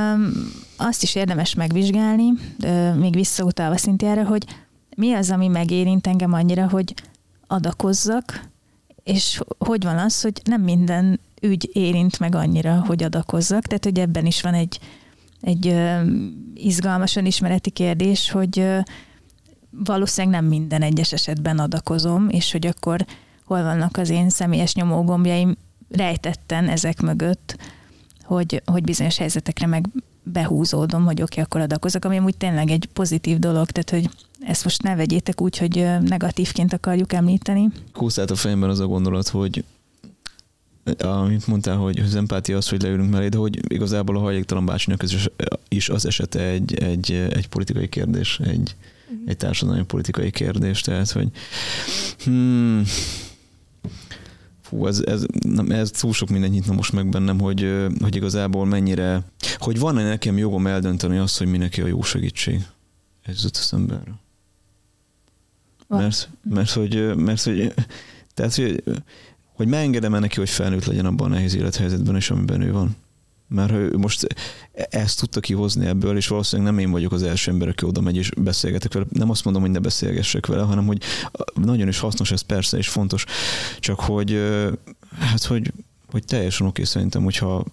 D: azt is érdemes megvizsgálni, még visszautalva Szintiára, hogy mi az, ami megérint engem annyira, hogy adakozzak, és hogy van az, hogy nem minden ügy érint meg annyira, hogy adakozzak, tehát hogy ebben is van egy, egy izgalmasan ismereti kérdés, hogy valószínűleg nem minden egyes esetben adakozom, és hogy akkor hol vannak az én személyes nyomógombjaim rejtetten ezek mögött, hogy, hogy bizonyos helyzetekre meg behúzódom, hogy oké, okay, akkor adakozok, ami amúgy tényleg egy pozitív dolog, tehát hogy ezt most ne vegyétek úgy, hogy negatívként akarjuk említeni.
A: Húztát a fejemben az a gondolat, hogy amit mondtál, hogy az empátia az, hogy leülünk mellé, de hogy igazából a hajléktalan bácsinak is, is az esete egy, egy, egy politikai kérdés, egy, uh-huh. egy társadalmi politikai kérdés, tehát hogy hmm, fú, ez, ez, nem, ez túl sok minden nyitna most meg bennem, hogy, hogy igazából mennyire, hogy van-e nekem jogom eldönteni azt, hogy mi neki a jó segítség. Ez jutott eszembe erről. Mert, mert, hogy, mert, hogy, tehát, hogy, hogy megengedem-e neki, hogy felnőtt legyen abban a nehéz élethelyzetben is, amiben ő van. Mert ő most ezt tudta kihozni ebből, és valószínűleg nem én vagyok az első ember, aki oda megy és beszélgetek vele. Nem azt mondom, hogy ne beszélgessek vele, hanem hogy nagyon is hasznos ez persze, és fontos. Csak hogy, hát, hogy, hogy teljesen oké szerintem, hogyha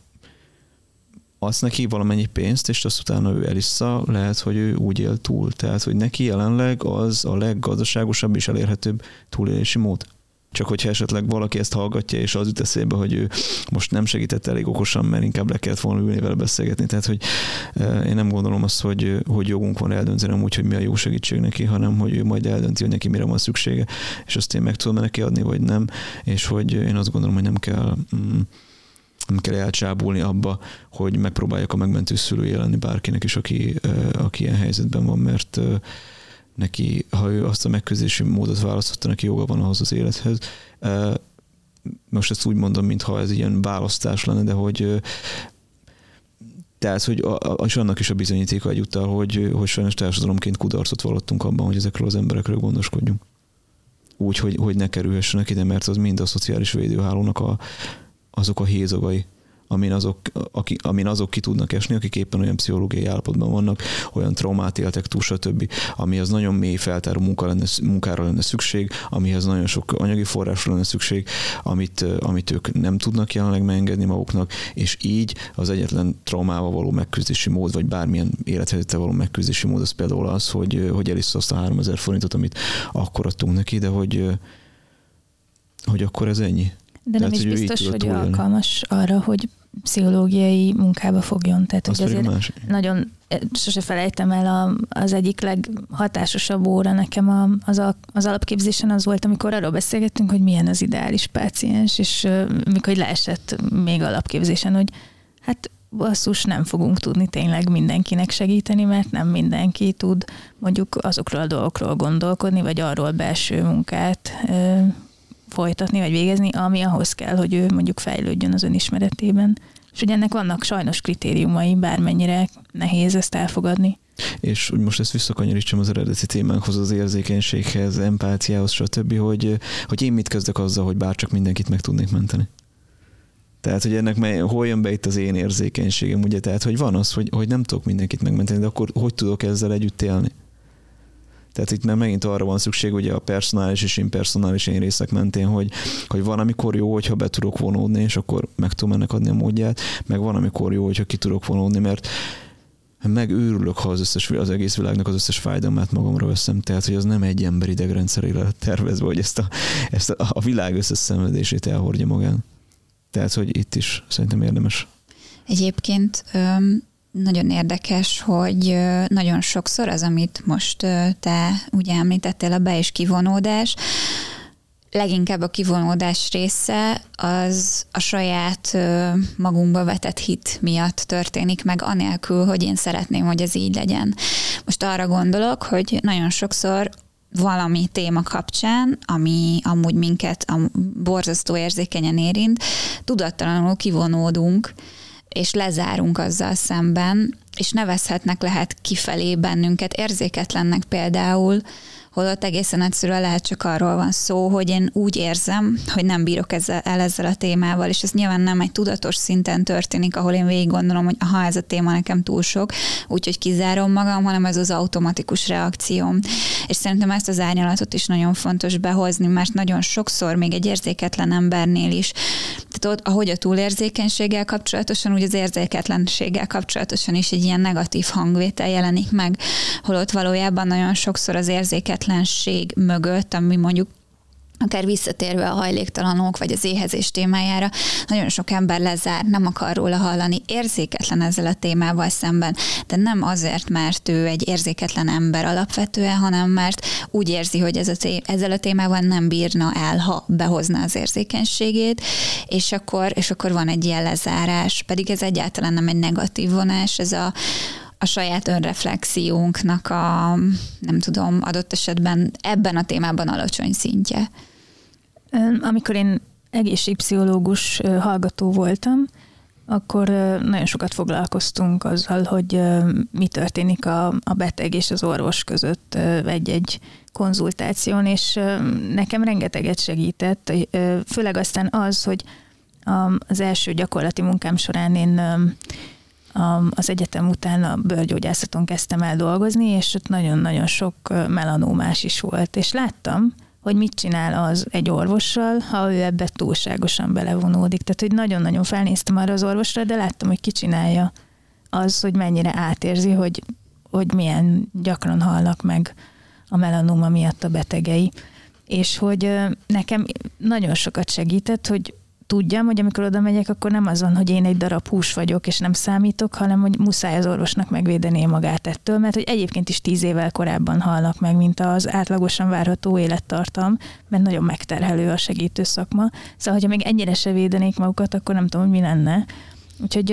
A: adsz neki valamennyi pénzt, és azt utána ő elissza, lehet, hogy ő úgy él túl. Tehát, hogy neki jelenleg az a leggazdaságosabb és elérhetőbb túlélési mód. Csak hogyha esetleg valaki ezt hallgatja, és az jut eszébe, hogy ő most nem segített elég okosan, mert inkább le kellett volna ülni vele beszélgetni. Tehát, hogy e, én nem gondolom azt, hogy, hogy jogunk van eldönteni úgy, hogy mi a jó segítség neki, hanem hogy ő majd eldönti, hogy neki mire van szüksége, és azt én meg tudom neki adni, vagy nem, és hogy én azt gondolom, hogy nem kell mm, nem kell elcsábulni abba, hogy megpróbálják a megmentő szülője lenni bárkinek is, aki, e, aki ilyen helyzetben van, mert neki, ha ő azt a megközelítési módot választotta, neki joga van ahhoz az élethez. Most ezt úgy mondom, mintha ez ilyen választás lenne, de hogy tehát, hogy a, a, és annak is a bizonyítéka egyúttal, hogy, hogy sajnos társadalomként kudarcot vallottunk abban, hogy ezekről az emberekről gondoskodjunk. Úgy, hogy, hogy ne kerülhessenek ide, mert az mind a szociális védőhálónak a, azok a hézagai amin azok, aki, amin azok ki tudnak esni, akik éppen olyan pszichológiai állapotban vannak, olyan traumát éltek túl, stb., amihez nagyon mély feltáró munka lenne, munkára lenne szükség, amihez nagyon sok anyagi forrásra lenne szükség, amit, amit ők nem tudnak jelenleg megengedni maguknak, és így az egyetlen traumával való megküzdési mód, vagy bármilyen élethelyzettel való megküzdési mód, az például az, hogy, hogy elissza azt a 3000 forintot, amit akkor adtunk neki, de hogy, hogy akkor ez ennyi.
D: De nem Tehát, is biztos, hogy alkalmas arra, hogy pszichológiai munkába fogjon. Tehát, hogy azért más. nagyon, eh, sose felejtem el a, az egyik leghatásosabb óra nekem a, az, a, az alapképzésen az volt, amikor arról beszélgettünk, hogy milyen az ideális páciens, és mikor leesett még alapképzésen, hogy hát basszus, nem fogunk tudni tényleg mindenkinek segíteni, mert nem mindenki tud mondjuk azokról a dolgokról gondolkodni, vagy arról belső munkát folytatni vagy végezni, ami ahhoz kell, hogy ő mondjuk fejlődjön az önismeretében. És hogy ennek vannak sajnos kritériumai, bármennyire nehéz ezt elfogadni.
A: És hogy most ezt visszakanyarítsam az eredeti témánkhoz, az érzékenységhez, empátiához, stb., hogy, hogy én mit kezdek azzal, hogy bárcsak mindenkit meg tudnék menteni. Tehát, hogy ennek mely, hol jön be itt az én érzékenységem, ugye? Tehát, hogy van az, hogy, hogy nem tudok mindenkit megmenteni, de akkor hogy tudok ezzel együtt élni? Tehát itt már megint arra van szükség, ugye a personális és impersonális én részek mentén, hogy, hogy van, amikor jó, hogyha be tudok vonódni, és akkor meg tudom ennek adni a módját, meg van, amikor jó, hogyha ki tudok vonódni, mert megőrülök, ha az, összes, az egész világnak az összes fájdalmát magamra veszem. Tehát, hogy az nem egy ember idegrendszerére tervezve, hogy ezt a, ezt a, a világ összes szenvedését elhordja magán. Tehát, hogy itt is szerintem érdemes.
B: Egyébként nagyon érdekes, hogy nagyon sokszor az, amit most te ugye említettél, a be- és kivonódás, leginkább a kivonódás része az a saját magunkba vetett hit miatt történik meg, anélkül, hogy én szeretném, hogy ez így legyen. Most arra gondolok, hogy nagyon sokszor valami téma kapcsán, ami amúgy minket a borzasztó érzékenyen érint, tudattalanul kivonódunk, és lezárunk azzal szemben, és nevezhetnek lehet kifelé bennünket, érzéketlennek például, holott egészen egyszerűen lehet csak arról van szó, hogy én úgy érzem, hogy nem bírok ezzel, el ezzel a témával, és ez nyilván nem egy tudatos szinten történik, ahol én végig gondolom, hogy aha, ez a téma nekem túl sok, úgyhogy kizárom magam, hanem ez az automatikus reakcióm. És szerintem ezt az árnyalatot is nagyon fontos behozni, mert nagyon sokszor még egy érzéketlen embernél is, tehát ott, ahogy a túlérzékenységgel kapcsolatosan, úgy az érzéketlenséggel kapcsolatosan is egy ilyen negatív hangvétel jelenik meg, holott valójában nagyon sokszor az érzéket érzéketlenség mögött, ami mondjuk akár visszatérve a hajléktalanok vagy az éhezés témájára, nagyon sok ember lezár, nem akar róla hallani, érzéketlen ezzel a témával szemben, de nem azért, mert ő egy érzéketlen ember alapvetően, hanem mert úgy érzi, hogy ez a té- ezzel a témával nem bírna el, ha behozna az érzékenységét, és akkor, és akkor van egy ilyen lezárás, pedig ez egyáltalán nem egy negatív vonás, ez a a saját önreflexiónknak a, nem tudom, adott esetben ebben a témában alacsony szintje?
D: Amikor én egészségpszichológus hallgató voltam, akkor nagyon sokat foglalkoztunk azzal, hogy mi történik a, a beteg és az orvos között egy-egy konzultáción, és nekem rengeteget segített, főleg aztán az, hogy az első gyakorlati munkám során én az egyetem után a bőrgyógyászaton kezdtem el dolgozni, és ott nagyon-nagyon sok melanómás is volt, és láttam, hogy mit csinál az egy orvossal, ha ő ebbe túlságosan belevonódik. Tehát, hogy nagyon-nagyon felnéztem arra az orvosra, de láttam, hogy ki csinálja az, hogy mennyire átérzi, hogy, hogy milyen gyakran halnak meg a melanóma miatt a betegei. És hogy nekem nagyon sokat segített, hogy tudjam, hogy amikor oda megyek, akkor nem az van, hogy én egy darab hús vagyok, és nem számítok, hanem hogy muszáj az orvosnak megvédeni magát ettől, mert hogy egyébként is tíz évvel korábban halnak meg, mint az átlagosan várható élettartam, mert nagyon megterhelő a segítő szakma. Szóval, hogyha még ennyire se védenék magukat, akkor nem tudom, hogy mi lenne. Úgyhogy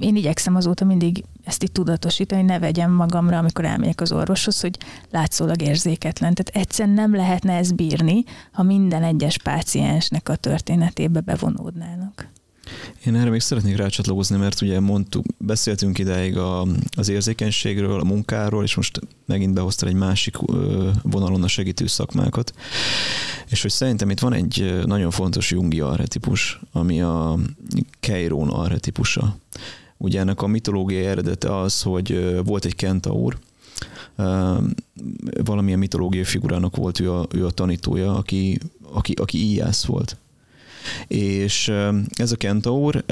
D: én igyekszem azóta mindig ezt itt tudatosítani, ne vegyem magamra, amikor elmegyek az orvoshoz, hogy látszólag érzéketlen. Tehát egyszerűen nem lehetne ezt bírni, ha minden egyes páciensnek a történetébe bevonódnának.
A: Én erre még szeretnék rácsatlakozni, mert ugye mondtuk, beszéltünk ideig a, az érzékenységről, a munkáról, és most megint behoztál egy másik vonalon a segítő szakmákat. És hogy szerintem itt van egy nagyon fontos jungi arhetipus, ami a Keirón arhetipusa. Ugye ennek a mitológiai eredete az, hogy volt egy kentaur, valamilyen mitológiai figurának volt ő a, ő a tanítója, aki, aki, aki íjász volt. És ez a kentaur,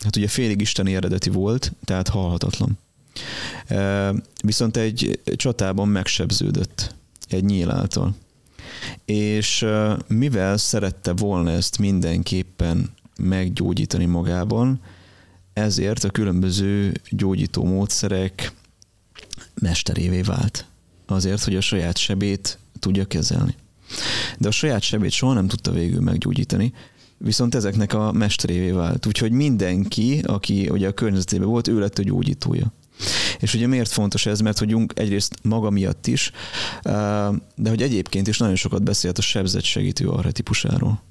A: hát ugye félig isteni eredeti volt, tehát halhatatlan. Viszont egy csatában megsebződött egy nyíl által. És mivel szerette volna ezt mindenképpen meggyógyítani magában, ezért a különböző gyógyító módszerek mesterévé vált. Azért, hogy a saját sebét tudja kezelni. De a saját sebét soha nem tudta végül meggyógyítani, viszont ezeknek a mesterévé vált. Úgyhogy mindenki, aki ugye a környezetében volt, ő lett a gyógyítója. És ugye miért fontos ez? Mert hogy egyrészt maga miatt is, de hogy egyébként is nagyon sokat beszélt a sebzett segítő arhetipusáról.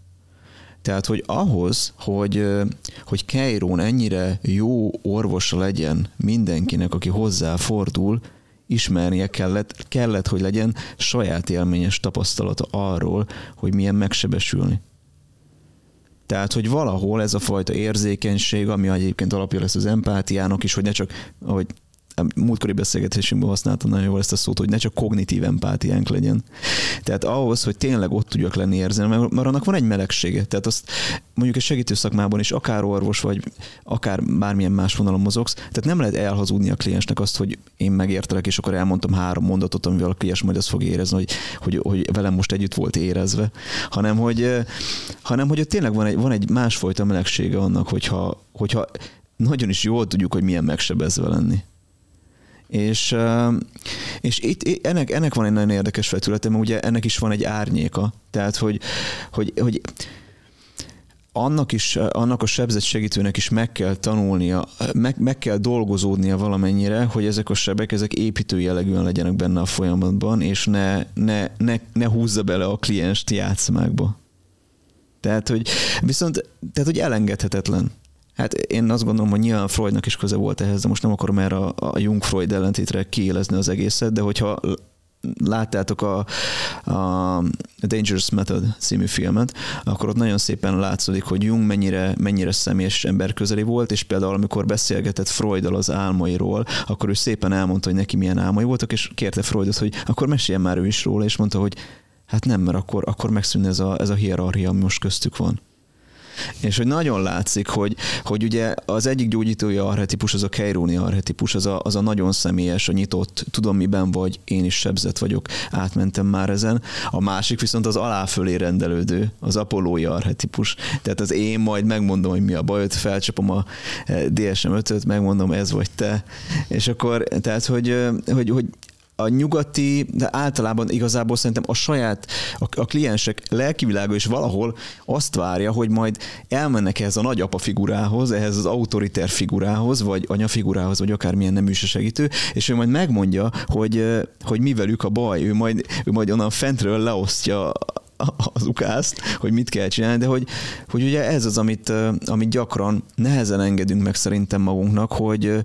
A: Tehát, hogy ahhoz, hogy, hogy Keirón ennyire jó orvosa legyen mindenkinek, aki hozzá fordul, ismernie kellett, kellett, hogy legyen saját élményes tapasztalata arról, hogy milyen megsebesülni. Tehát, hogy valahol ez a fajta érzékenység, ami egyébként alapja lesz az empátiának is, hogy ne csak, ahogy múltkori beszélgetésünkben használtam nagyon jól ezt a szót, hogy ne csak kognitív empátiánk legyen. Tehát ahhoz, hogy tényleg ott tudjak lenni érzelmi, mert, annak van egy melegsége. Tehát azt mondjuk egy segítő szakmában is, akár orvos, vagy akár bármilyen más vonalon mozogsz, tehát nem lehet elhazudni a kliensnek azt, hogy én megértelek, és akkor elmondtam három mondatot, amivel a kliens majd azt fog érezni, hogy, hogy, hogy velem most együtt volt érezve, hanem hogy, hanem hogy tényleg van egy, van egy másfajta melegsége annak, hogyha, hogyha nagyon is jól tudjuk, hogy milyen megsebezve lenni. És, és itt ennek, ennek van egy nagyon érdekes vetülete, mert ugye ennek is van egy árnyéka. Tehát, hogy, hogy, hogy annak is, annak a sebzett segítőnek is meg kell tanulnia, meg, meg kell dolgozódnia valamennyire, hogy ezek a sebek, ezek építő jellegűen legyenek benne a folyamatban, és ne, ne, ne, ne húzza bele a klienst játszmákba. Tehát, hogy viszont, tehát, hogy elengedhetetlen Hát én azt gondolom, hogy nyilván Freudnak is köze volt ehhez, de most nem akarom erre a, a Jung-Freud ellentétre kiélezni az egészet, de hogyha láttátok a, a Dangerous Method című filmet, akkor ott nagyon szépen látszódik, hogy Jung mennyire, mennyire személyes ember közeli volt, és például amikor beszélgetett Freudal az álmairól, akkor ő szépen elmondta, hogy neki milyen álmai voltak, és kérte Freudot, hogy akkor meséljen már ő is róla, és mondta, hogy hát nem, mert akkor, akkor megszűnne ez a, ez a hierarchia, ami most köztük van. És hogy nagyon látszik, hogy, hogy ugye az egyik gyógyítói arhetipus, az a Keiróni arhetipus, az a, az a nagyon személyes, a nyitott, tudom miben vagy, én is sebzett vagyok, átmentem már ezen. A másik viszont az aláfölé rendelődő, az apollói arhetipus. Tehát az én majd megmondom, hogy mi a bajod, felcsapom a eh, DSM 5-öt, megmondom, ez vagy te. És akkor, tehát, hogy, eh, hogy, hogy a nyugati, de általában igazából szerintem a saját, a, a kliensek lelkivilága is valahol azt várja, hogy majd elmennek ehhez a nagyapa figurához, ehhez az autoriter figurához, vagy anyafigurához, vagy akármilyen nemű segítő, és ő majd megmondja, hogy, hogy mi velük a baj, ő majd, ő majd onnan fentről leosztja az ukászt, hogy mit kell csinálni, de hogy, hogy ugye ez az, amit, amit gyakran nehezen engedünk meg szerintem magunknak, hogy,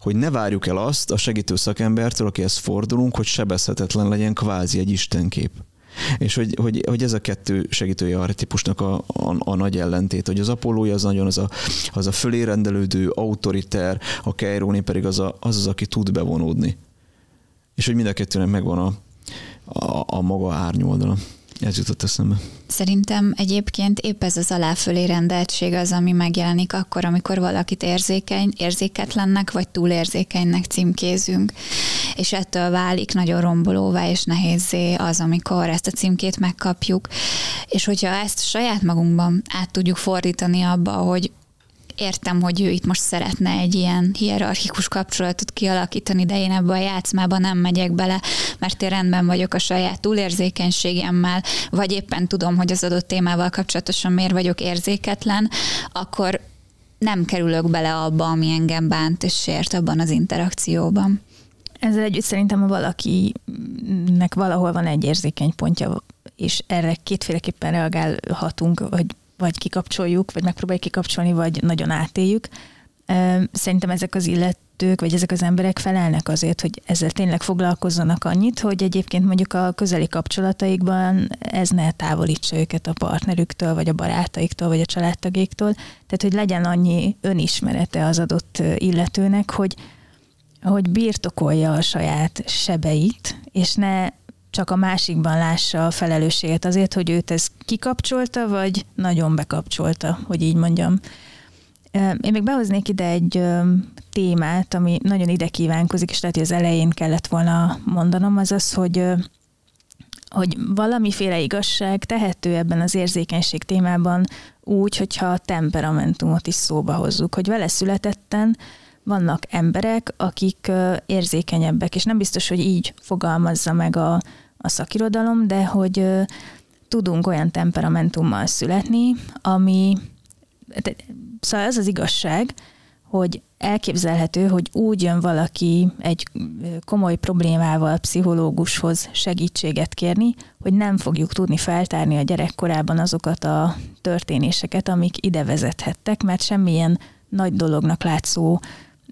A: hogy ne várjuk el azt a segítő szakembertől, akihez fordulunk, hogy sebezhetetlen legyen kvázi egy istenkép. És hogy, hogy, hogy ez a kettő segítője arhetipusnak a, a, a nagy ellentét, hogy az Apollója az nagyon az a, az a fölérendelődő, autoriter, a Keiróni pedig az, a, az az, aki tud bevonódni. És hogy mind a kettőnek megvan a, a, a maga árnyoldala. Ez jutott eszembe.
B: Szerintem egyébként épp ez az aláfölé rendeltség az, ami megjelenik akkor, amikor valakit érzékeny, érzéketlennek vagy túlérzékenynek címkézünk. És ettől válik nagyon rombolóvá és nehézé az, amikor ezt a címkét megkapjuk. És hogyha ezt saját magunkban át tudjuk fordítani abba, hogy értem, hogy ő itt most szeretne egy ilyen hierarchikus kapcsolatot kialakítani, de én ebbe a játszmába nem megyek bele, mert én rendben vagyok a saját túlérzékenységemmel, vagy éppen tudom, hogy az adott témával kapcsolatosan miért vagyok érzéketlen, akkor nem kerülök bele abba, ami engem bánt és sért abban az interakcióban.
D: Ezzel együtt szerintem, ha valakinek valahol van egy érzékeny pontja, és erre kétféleképpen reagálhatunk, hogy vagy kikapcsoljuk, vagy megpróbáljuk kikapcsolni, vagy nagyon átéljük. Szerintem ezek az illetők, vagy ezek az emberek felelnek azért, hogy ezzel tényleg foglalkozzanak annyit, hogy egyébként mondjuk a közeli kapcsolataikban ez ne távolítsa őket a partnerüktől, vagy a barátaiktól, vagy a családtagéktól. Tehát, hogy legyen annyi önismerete az adott illetőnek, hogy, hogy birtokolja a saját sebeit, és ne csak a másikban lássa a felelősséget azért, hogy őt ez kikapcsolta, vagy nagyon bekapcsolta, hogy így mondjam. Én még behoznék ide egy témát, ami nagyon ide kívánkozik, és lehet, hogy az elején kellett volna mondanom, az az, hogy hogy valamiféle igazság tehető ebben az érzékenység témában úgy, hogyha a temperamentumot is szóba hozzuk, hogy vele születetten vannak emberek, akik érzékenyebbek, és nem biztos, hogy így fogalmazza meg a, a szakirodalom, de hogy tudunk olyan temperamentummal születni, ami, szóval az az igazság, hogy elképzelhető, hogy úgy jön valaki egy komoly problémával pszichológushoz segítséget kérni, hogy nem fogjuk tudni feltárni a gyerekkorában azokat a történéseket, amik ide vezethettek, mert semmilyen nagy dolognak látszó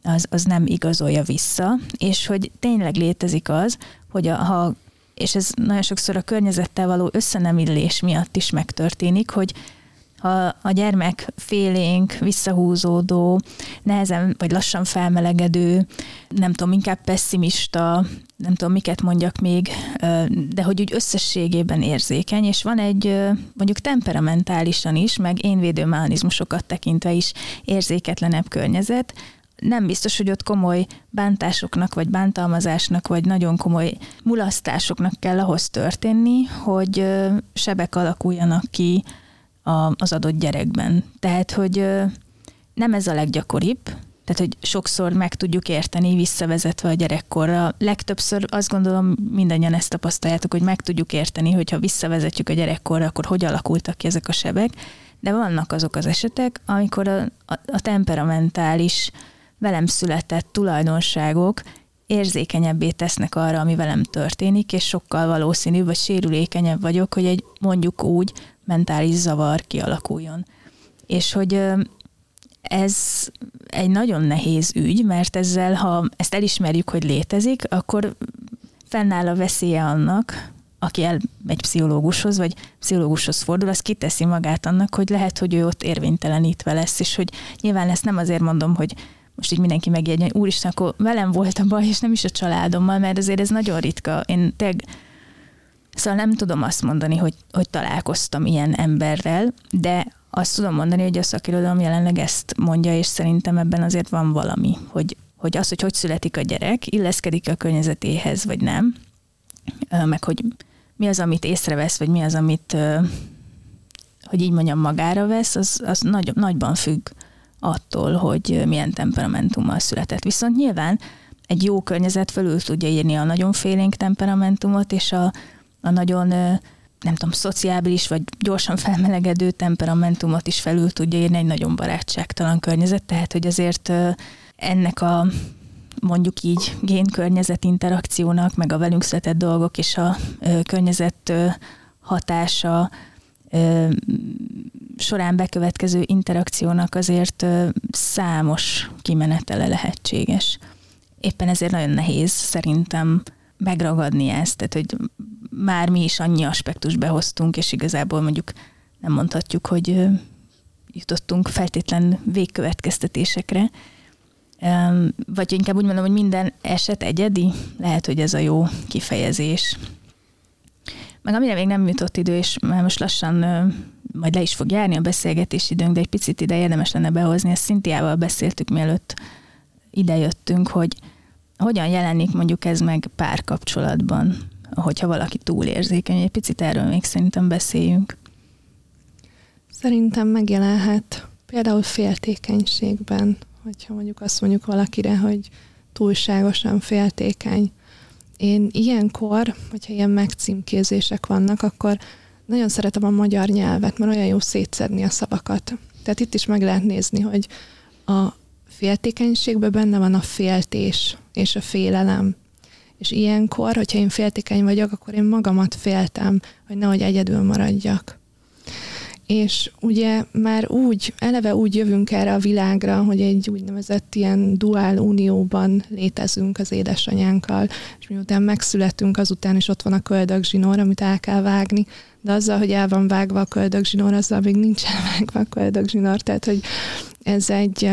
D: az, az nem igazolja vissza, és hogy tényleg létezik az, hogy a, ha és ez nagyon sokszor a környezettel való összenemillés miatt is megtörténik, hogy ha a gyermek félénk, visszahúzódó, nehezen vagy lassan felmelegedő, nem tudom, inkább pessimista, nem tudom, miket mondjak még, de hogy úgy összességében érzékeny, és van egy mondjuk temperamentálisan is, meg énvédő mechanizmusokat tekintve is érzéketlenebb környezet, nem biztos, hogy ott komoly bántásoknak, vagy bántalmazásnak, vagy nagyon komoly mulasztásoknak kell ahhoz történni, hogy sebek alakuljanak ki az adott gyerekben. Tehát, hogy nem ez a leggyakoribb, tehát, hogy sokszor meg tudjuk érteni, visszavezetve a gyerekkorra. Legtöbbször azt gondolom, mindannyian ezt tapasztaljátok, hogy meg tudjuk érteni, hogyha visszavezetjük a gyerekkorra, akkor hogy alakultak ki ezek a sebek. De vannak azok az esetek, amikor a, a, a temperamentális velem született tulajdonságok érzékenyebbé tesznek arra, ami velem történik, és sokkal valószínűbb, vagy sérülékenyebb vagyok, hogy egy mondjuk úgy mentális zavar kialakuljon. És hogy ez egy nagyon nehéz ügy, mert ezzel, ha ezt elismerjük, hogy létezik, akkor fennáll a veszélye annak, aki elmegy pszichológushoz, vagy pszichológushoz fordul, az kiteszi magát annak, hogy lehet, hogy ő ott érvénytelenítve lesz, és hogy nyilván ezt nem azért mondom, hogy most így mindenki megjegye, hogy úristen, akkor velem volt a baj, és nem is a családommal, mert azért ez nagyon ritka. Én tényleg Szóval nem tudom azt mondani, hogy, hogy találkoztam ilyen emberrel, de azt tudom mondani, hogy a szakirodalom jelenleg ezt mondja, és szerintem ebben azért van valami, hogy, hogy az, hogy hogy születik a gyerek, illeszkedik a környezetéhez, vagy nem, meg hogy mi az, amit észrevesz, vagy mi az, amit, hogy így mondjam, magára vesz, az, az nagy, nagyban függ attól, hogy milyen temperamentummal született. Viszont nyilván egy jó környezet fölül tudja írni a nagyon félénk temperamentumot, és a, a nagyon nem tudom, szociábilis vagy gyorsan felmelegedő temperamentumot is felül tudja írni egy nagyon barátságtalan környezet, tehát hogy azért ennek a mondjuk így génkörnyezet interakciónak, meg a velünk született dolgok és a környezet hatása során bekövetkező interakciónak azért számos kimenetele lehetséges. Éppen ezért nagyon nehéz szerintem megragadni ezt, tehát hogy már mi is annyi aspektus behoztunk, és igazából mondjuk nem mondhatjuk, hogy jutottunk feltétlen végkövetkeztetésekre, vagy inkább úgy mondom, hogy minden eset egyedi, lehet, hogy ez a jó kifejezés. Meg amire még nem jutott idő, és már most lassan majd le is fog járni a beszélgetés időnk, de egy picit ide érdemes lenne behozni, ezt Szintiával beszéltük, mielőtt idejöttünk, hogy hogyan jelenik mondjuk ez meg párkapcsolatban, hogyha valaki túlérzékeny. Egy picit erről még szerintem beszéljünk.
C: Szerintem megjelenhet például féltékenységben, hogyha mondjuk azt mondjuk valakire, hogy túlságosan féltékeny. Én ilyenkor, hogyha ilyen megcímkézések vannak, akkor nagyon szeretem a magyar nyelvet, mert olyan jó szétszedni a szavakat. Tehát itt is meg lehet nézni, hogy a féltékenységben benne van a féltés és a félelem. És ilyenkor, hogyha én féltékeny vagyok, akkor én magamat féltem, hogy nehogy egyedül maradjak. És ugye már úgy, eleve úgy jövünk erre a világra, hogy egy úgynevezett ilyen duál unióban létezünk az édesanyánkkal, és miután megszületünk, azután is ott van a köldögzsinór, amit el kell vágni, de azzal, hogy el van vágva a köldögzsinór, azzal még nincs elvágva a köldögzsinór, tehát hogy ez egy,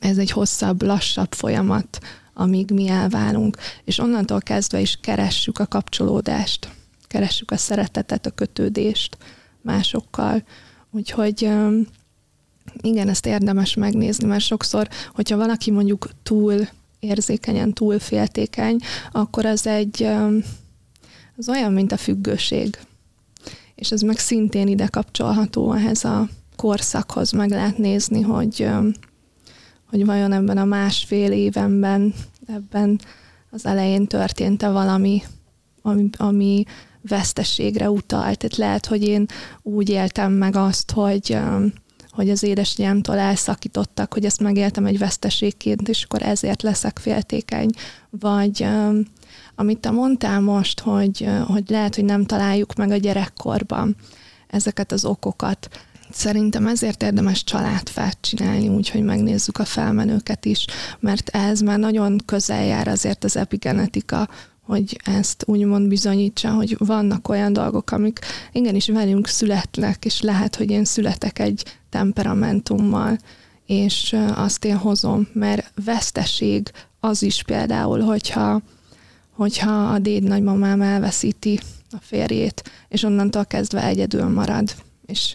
C: ez egy hosszabb, lassabb folyamat, amíg mi elválunk. És onnantól kezdve is keressük a kapcsolódást, keressük a szeretetet, a kötődést másokkal. Úgyhogy igen, ezt érdemes megnézni, mert sokszor, hogyha valaki mondjuk túl érzékenyen, túl féltékeny, akkor az egy az olyan, mint a függőség. És ez meg szintén ide kapcsolható ehhez a korszakhoz, meg lehet nézni, hogy hogy vajon ebben a másfél évenben, ebben az elején történt-e valami, ami, ami veszteségre utalt. Tehát lehet, hogy én úgy éltem meg azt, hogy, um, hogy az édesanyámtól elszakítottak, hogy ezt megéltem egy veszteségként, és akkor ezért leszek féltékeny. Vagy um, amit te mondtál most, hogy, uh, hogy lehet, hogy nem találjuk meg a gyerekkorban ezeket az okokat Szerintem ezért érdemes családfát csinálni, úgyhogy megnézzük a felmenőket is, mert ez már nagyon közel jár azért az epigenetika, hogy ezt úgymond bizonyítsa, hogy vannak olyan dolgok, amik igenis velünk születnek, és lehet, hogy én születek egy temperamentummal, és azt én hozom, mert veszteség az is például, hogyha, hogyha a déd nagymamám elveszíti a férjét, és onnantól kezdve egyedül marad, és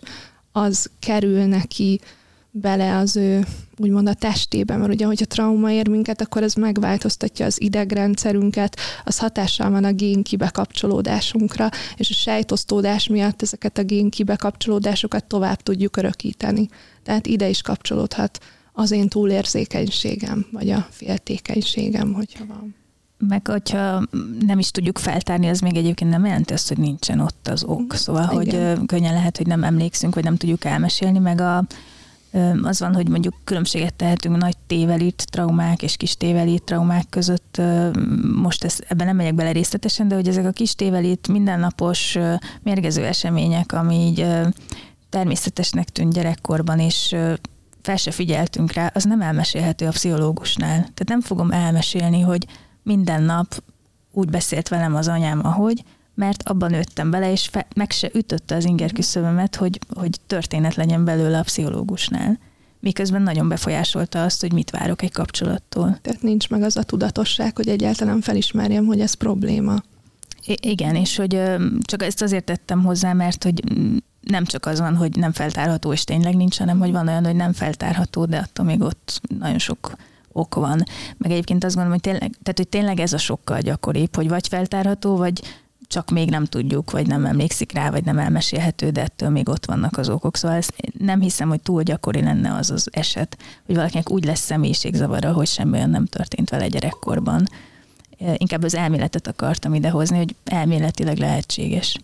C: az kerül neki bele az ő úgymond a testébe, mert ugye, hogyha trauma ér minket, akkor ez megváltoztatja az idegrendszerünket, az hatással van a gén kibekapcsolódásunkra, és a sejtosztódás miatt ezeket a gén kibekapcsolódásokat tovább tudjuk örökíteni. Tehát ide is kapcsolódhat az én túlérzékenységem, vagy a féltékenységem, hogyha van
D: meg hogyha nem is tudjuk feltárni, az még egyébként nem jelenti azt, hogy nincsen ott az ok. Szóval, Igen. hogy könnyen lehet, hogy nem emlékszünk, vagy nem tudjuk elmesélni, meg a, az van, hogy mondjuk különbséget tehetünk nagy tévelít traumák és kis tévelít traumák között. Most ezt, ebben nem megyek bele részletesen, de hogy ezek a kis tévelít mindennapos mérgező események, ami így természetesnek tűnt gyerekkorban, és fel se figyeltünk rá, az nem elmesélhető a pszichológusnál. Tehát nem fogom elmesélni, hogy minden nap úgy beszélt velem az anyám, ahogy, mert abban nőttem bele, és fe, meg se ütötte az inger küszöbömet, hogy, hogy történet legyen belőle a pszichológusnál. Miközben nagyon befolyásolta azt, hogy mit várok egy kapcsolattól.
C: Tehát nincs meg az a tudatosság, hogy egyáltalán felismerjem, hogy ez probléma.
D: I- igen, és hogy csak ezt azért tettem hozzá, mert hogy nem csak az van, hogy nem feltárható, és tényleg nincs, hanem hogy van olyan, hogy nem feltárható, de attól még ott nagyon sok ok van. Meg egyébként azt gondolom, hogy tényleg, tehát, hogy tényleg ez a sokkal gyakoribb, hogy vagy feltárható, vagy csak még nem tudjuk, vagy nem emlékszik rá, vagy nem elmesélhető, de ettől még ott vannak az okok. Szóval ezt nem hiszem, hogy túl gyakori lenne az az eset, hogy valakinek úgy lesz személyiségzavara, hogy semmi olyan nem történt vele gyerekkorban. Inkább az elméletet akartam idehozni, hogy elméletileg lehetséges.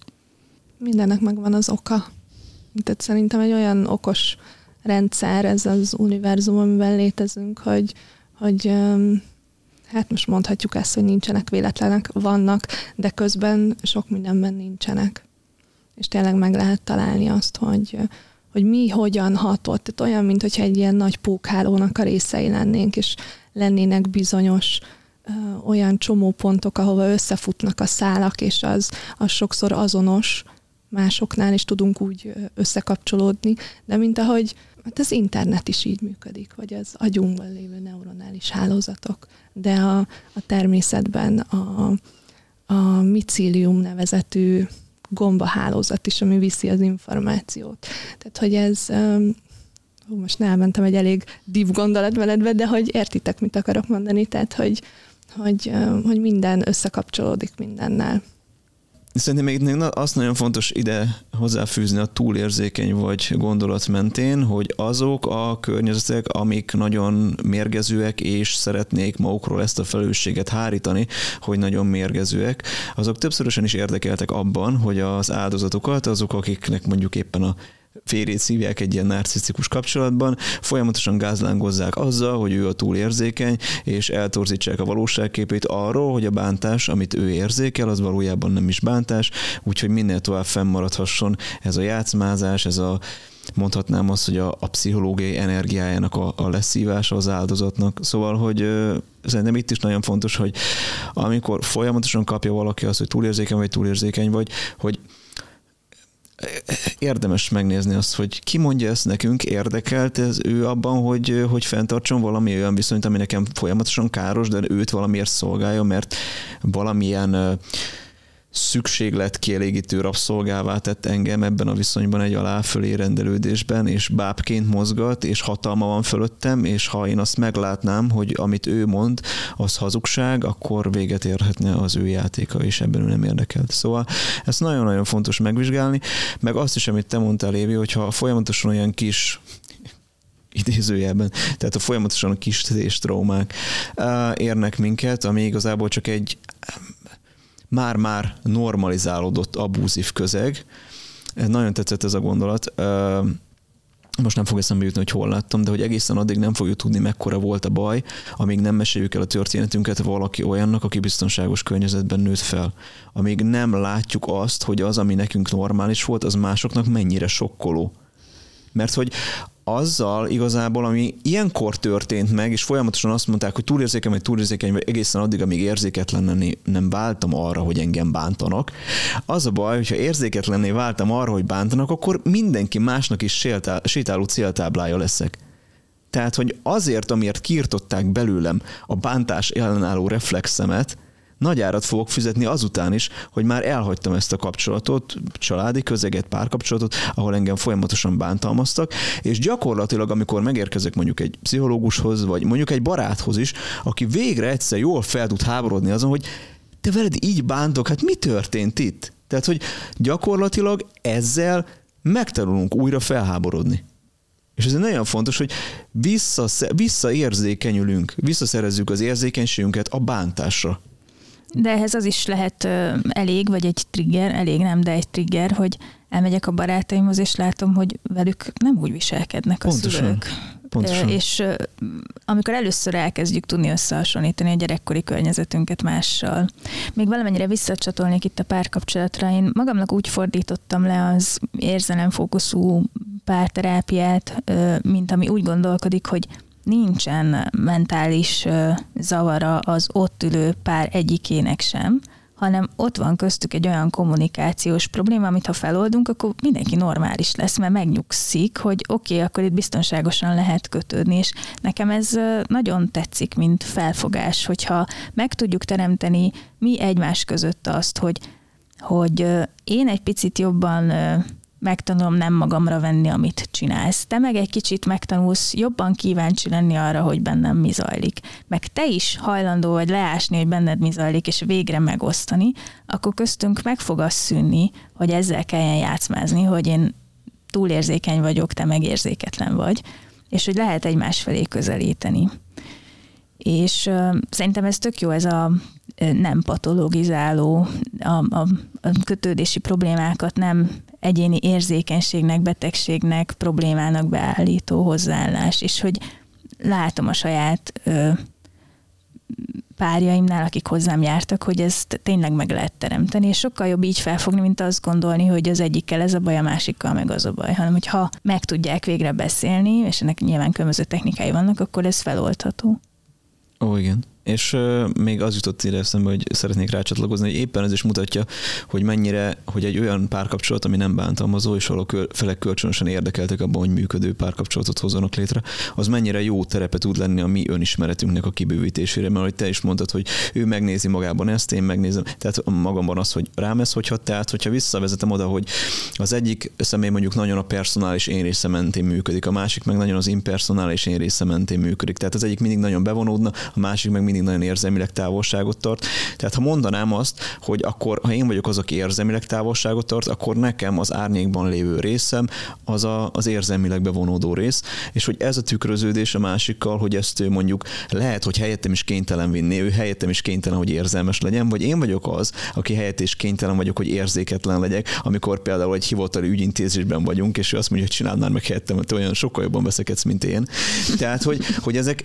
C: Mindennek megvan az oka. Tehát szerintem egy olyan okos rendszer ez az univerzum, amiben létezünk, hogy, hogy hát most mondhatjuk ezt, hogy nincsenek véletlenek, vannak, de közben sok mindenben nincsenek. És tényleg meg lehet találni azt, hogy, hogy mi hogyan hatott. Tehát olyan, mint hogyha egy ilyen nagy pókhálónak a részei lennénk, és lennének bizonyos ö, olyan csomópontok, ahova összefutnak a szálak, és az, az sokszor azonos másoknál, és tudunk úgy összekapcsolódni, de mint ahogy Hát az internet is így működik, vagy az agyunkban lévő neuronális hálózatok, de a, a természetben a, a micilium nevezetű gombahálózat is, ami viszi az információt. Tehát, hogy ez, hú, most elmentem egy elég div gondolatmenetbe, de hogy értitek, mit akarok mondani, tehát, hogy, hogy, hogy minden összekapcsolódik mindennel.
A: Szerintem még azt nagyon fontos ide hozzáfűzni a túlérzékeny vagy gondolat mentén, hogy azok a környezetek, amik nagyon mérgezőek, és szeretnék magukról ezt a felelősséget hárítani, hogy nagyon mérgezőek, azok többszörösen is érdekeltek abban, hogy az áldozatokat, azok, akiknek mondjuk éppen a férjét szívják egy ilyen narcisztikus kapcsolatban, folyamatosan gázlángozzák azzal, hogy ő a túlérzékeny, és eltorzítsák a valóságképét arról, hogy a bántás, amit ő érzékel, az valójában nem is bántás, úgyhogy minél tovább fennmaradhasson ez a játszmázás, ez a mondhatnám azt, hogy a, a pszichológiai energiájának a, a leszívása az áldozatnak. Szóval, hogy ö, szerintem itt is nagyon fontos, hogy amikor folyamatosan kapja valaki azt, hogy túlérzékeny vagy túlérzékeny vagy, hogy érdemes megnézni azt, hogy ki mondja ezt nekünk, érdekelt ez ő abban, hogy, hogy fenntartson valami olyan viszonyt, ami nekem folyamatosan káros, de őt valamiért szolgálja, mert valamilyen szükséglet kielégítő rabszolgává tett engem ebben a viszonyban egy aláfölé rendelődésben, és bábként mozgat, és hatalma van fölöttem, és ha én azt meglátnám, hogy amit ő mond, az hazugság, akkor véget érhetne az ő játéka, és ebben ő nem érdekelt. Szóval ezt nagyon-nagyon fontos megvizsgálni, meg azt is, amit te mondtál, Évi, hogyha folyamatosan olyan kis idézőjelben, tehát a folyamatosan a kis traumák érnek minket, ami igazából csak egy már-már normalizálódott abúzív közeg. Nagyon tetszett ez a gondolat. Most nem fog eszembe jutni, hogy hol láttam, de hogy egészen addig nem fogjuk tudni, mekkora volt a baj, amíg nem meséljük el a történetünket valaki olyannak, aki biztonságos környezetben nőtt fel. Amíg nem látjuk azt, hogy az, ami nekünk normális volt, az másoknak mennyire sokkoló. Mert hogy azzal igazából, ami ilyenkor történt meg, és folyamatosan azt mondták, hogy túlérzékeny vagy túlérzékeny, vagy egészen addig, amíg érzéketlen nem váltam arra, hogy engem bántanak. Az a baj, hogyha érzéketlenné váltam arra, hogy bántanak, akkor mindenki másnak is sétáló céltáblája leszek. Tehát, hogy azért, amiért kiirtották belőlem a bántás ellenálló reflexemet, nagy árat fogok fizetni azután is, hogy már elhagytam ezt a kapcsolatot, családi közeget, párkapcsolatot, ahol engem folyamatosan bántalmaztak, és gyakorlatilag, amikor megérkezek mondjuk egy pszichológushoz, vagy mondjuk egy baráthoz is, aki végre egyszer jól fel tud háborodni azon, hogy te veled így bántok, hát mi történt itt? Tehát, hogy gyakorlatilag ezzel megtanulunk újra felháborodni. És ez nagyon fontos, hogy vissza, visszaérzékenyülünk, visszaszerezzük az érzékenységünket a bántásra.
D: De ehhez az is lehet elég, vagy egy trigger, elég nem, de egy trigger, hogy elmegyek a barátaimhoz, és látom, hogy velük nem úgy viselkednek a
A: Pontosan.
D: szülők.
A: Pontosan.
D: És amikor először elkezdjük tudni összehasonlítani a gyerekkori környezetünket mással, még valamennyire visszacsatolnék itt a párkapcsolatra, én magamnak úgy fordítottam le az érzelemfókuszú párterápiát, mint ami úgy gondolkodik, hogy nincsen mentális zavara az ott ülő pár egyikének sem, hanem ott van köztük egy olyan kommunikációs probléma, amit ha feloldunk, akkor mindenki normális lesz, mert megnyugszik, hogy oké, okay, akkor itt biztonságosan lehet kötődni, és nekem ez nagyon tetszik, mint felfogás, hogyha meg tudjuk teremteni mi egymás között azt, hogy, hogy én egy picit jobban megtanulom nem magamra venni, amit csinálsz. Te meg egy kicsit megtanulsz jobban kíváncsi lenni arra, hogy bennem mi zajlik. Meg te is hajlandó vagy leásni, hogy benned mi zajlik, és végre megosztani, akkor köztünk meg fog az szűnni, hogy ezzel kelljen játszmázni, hogy én túlérzékeny vagyok, te megérzéketlen vagy, és hogy lehet egymás felé közelíteni. És uh, szerintem ez tök jó, ez a nem patologizáló, a, a, a kötődési problémákat nem egyéni érzékenységnek, betegségnek, problémának beállító hozzáállás, és hogy látom a saját ö, párjaimnál, akik hozzám jártak, hogy ezt tényleg meg lehet teremteni, és sokkal jobb így felfogni, mint azt gondolni, hogy az egyikkel ez a baj, a másikkal meg az a baj, hanem hogyha meg tudják végre beszélni, és ennek nyilván különböző technikái vannak, akkor ez feloldható.
A: Ó, igen. És még az jutott ide eszembe, hogy szeretnék rácsatlakozni, hogy éppen ez is mutatja, hogy mennyire, hogy egy olyan párkapcsolat, ami nem bántalmazó, és ahol a felek kölcsönösen érdekeltek abban, hogy működő párkapcsolatot hozzanak létre, az mennyire jó terepe tud lenni a mi önismeretünknek a kibővítésére, mert hogy te is mondtad, hogy ő megnézi magában ezt, én megnézem, tehát magamban az, hogy rám ez hogy hat, tehát hogyha visszavezetem oda, hogy az egyik személy mondjuk nagyon a personális én része mentén működik, a másik meg nagyon az impersonális én része mentén működik, tehát az egyik mindig nagyon bevonódna, a másik meg mindig nagyon érzelmileg távolságot tart. Tehát ha mondanám azt, hogy akkor, ha én vagyok az, aki érzelmileg távolságot tart, akkor nekem az árnyékban lévő részem az a, az érzelmileg bevonódó rész, és hogy ez a tükröződés a másikkal, hogy ezt mondjuk lehet, hogy helyettem is kénytelen vinni, ő helyettem is kénytelen, hogy érzelmes legyen, vagy én vagyok az, aki helyett is kénytelen vagyok, hogy érzéketlen legyek, amikor például egy hivatali ügyintézésben vagyunk, és ő azt mondja, hogy csinálnál meg helyettem, hogy olyan sokkal jobban veszekedsz, mint én. Tehát, hogy, hogy ezek,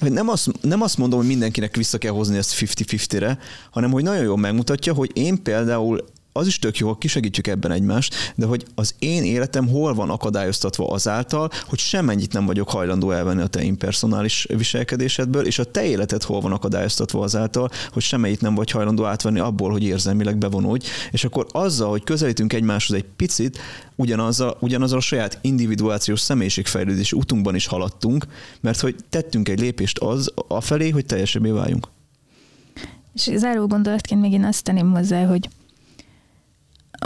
A: nem azt, nem azt mondom, hogy mindenkinek vissza kell hozni ezt 50-50-re, hanem hogy nagyon jól megmutatja, hogy én például az is tök jó, ha kisegítjük ebben egymást, de hogy az én életem hol van akadályoztatva azáltal, hogy semennyit nem vagyok hajlandó elvenni a te impersonális viselkedésedből, és a te életed hol van akadályoztatva azáltal, hogy semennyit nem vagy hajlandó átvenni abból, hogy érzelmileg bevonódj, és akkor azzal, hogy közelítünk egymáshoz egy picit, ugyanazzal, ugyanazzal a saját individuációs személyiségfejlődés utunkban is haladtunk, mert hogy tettünk egy lépést az afelé, hogy teljesebbé váljunk.
D: És záró gondolatként még én azt tenném hozzá, hogy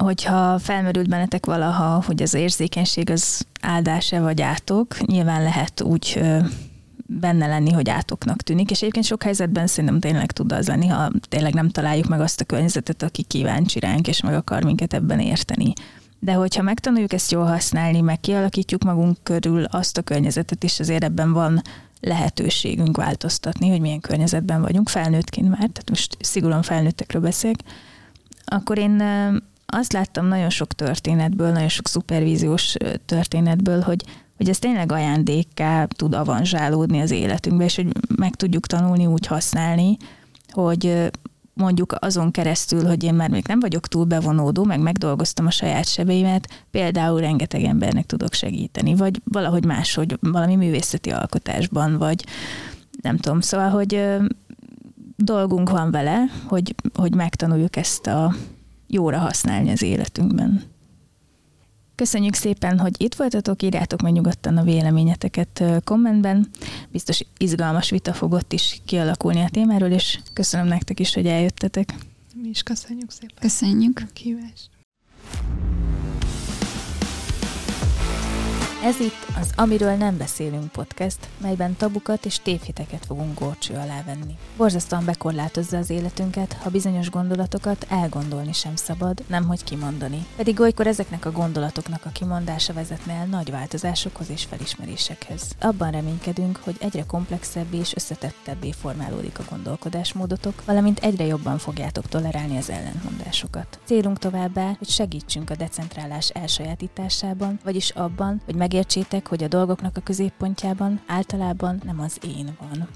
D: hogyha felmerült bennetek valaha, hogy az érzékenység az áldása vagy átok, nyilván lehet úgy benne lenni, hogy átoknak tűnik, és egyébként sok helyzetben szerintem tényleg tud az lenni, ha tényleg nem találjuk meg azt a környezetet, aki kíváncsi ránk, és meg akar minket ebben érteni. De hogyha megtanuljuk ezt jól használni, meg kialakítjuk magunk körül azt a környezetet is, azért ebben van lehetőségünk változtatni, hogy milyen környezetben vagyunk, felnőttként már, tehát most szigorúan felnőttekről beszélek, akkor én azt láttam nagyon sok történetből, nagyon sok szupervíziós történetből, hogy, hogy ez tényleg ajándékká tud avanzsálódni az életünkbe, és hogy meg tudjuk tanulni úgy használni, hogy mondjuk azon keresztül, hogy én már még nem vagyok túl bevonódó, meg megdolgoztam a saját sebeimet, például rengeteg embernek tudok segíteni, vagy valahogy máshogy, valami művészeti alkotásban, vagy nem tudom, szóval, hogy dolgunk van vele, hogy, hogy megtanuljuk ezt a jóra használni az életünkben. Köszönjük szépen, hogy itt voltatok, írjátok meg nyugodtan a véleményeteket kommentben. Biztos izgalmas vita fogott is kialakulni a témáról, és köszönöm nektek is, hogy eljöttetek.
C: Mi is köszönjük szépen.
B: Köszönjük.
C: A kívást.
D: Ez itt az Amiről nem beszélünk podcast, melyben tabukat és tévhiteket fogunk górcső alá venni. Borzasztóan bekorlátozza az életünket, ha bizonyos gondolatokat elgondolni sem szabad, nemhogy kimondani. Pedig olykor ezeknek a gondolatoknak a kimondása vezetne el nagy változásokhoz és felismerésekhez. Abban reménykedünk, hogy egyre komplexebbé és összetettebbé formálódik a gondolkodásmódotok, valamint egyre jobban fogjátok tolerálni az ellentmondásokat. Célunk továbbá, hogy segítsünk a decentrálás elsajátításában, vagyis abban, hogy meg megértsétek, hogy a dolgoknak a középpontjában általában nem az én van.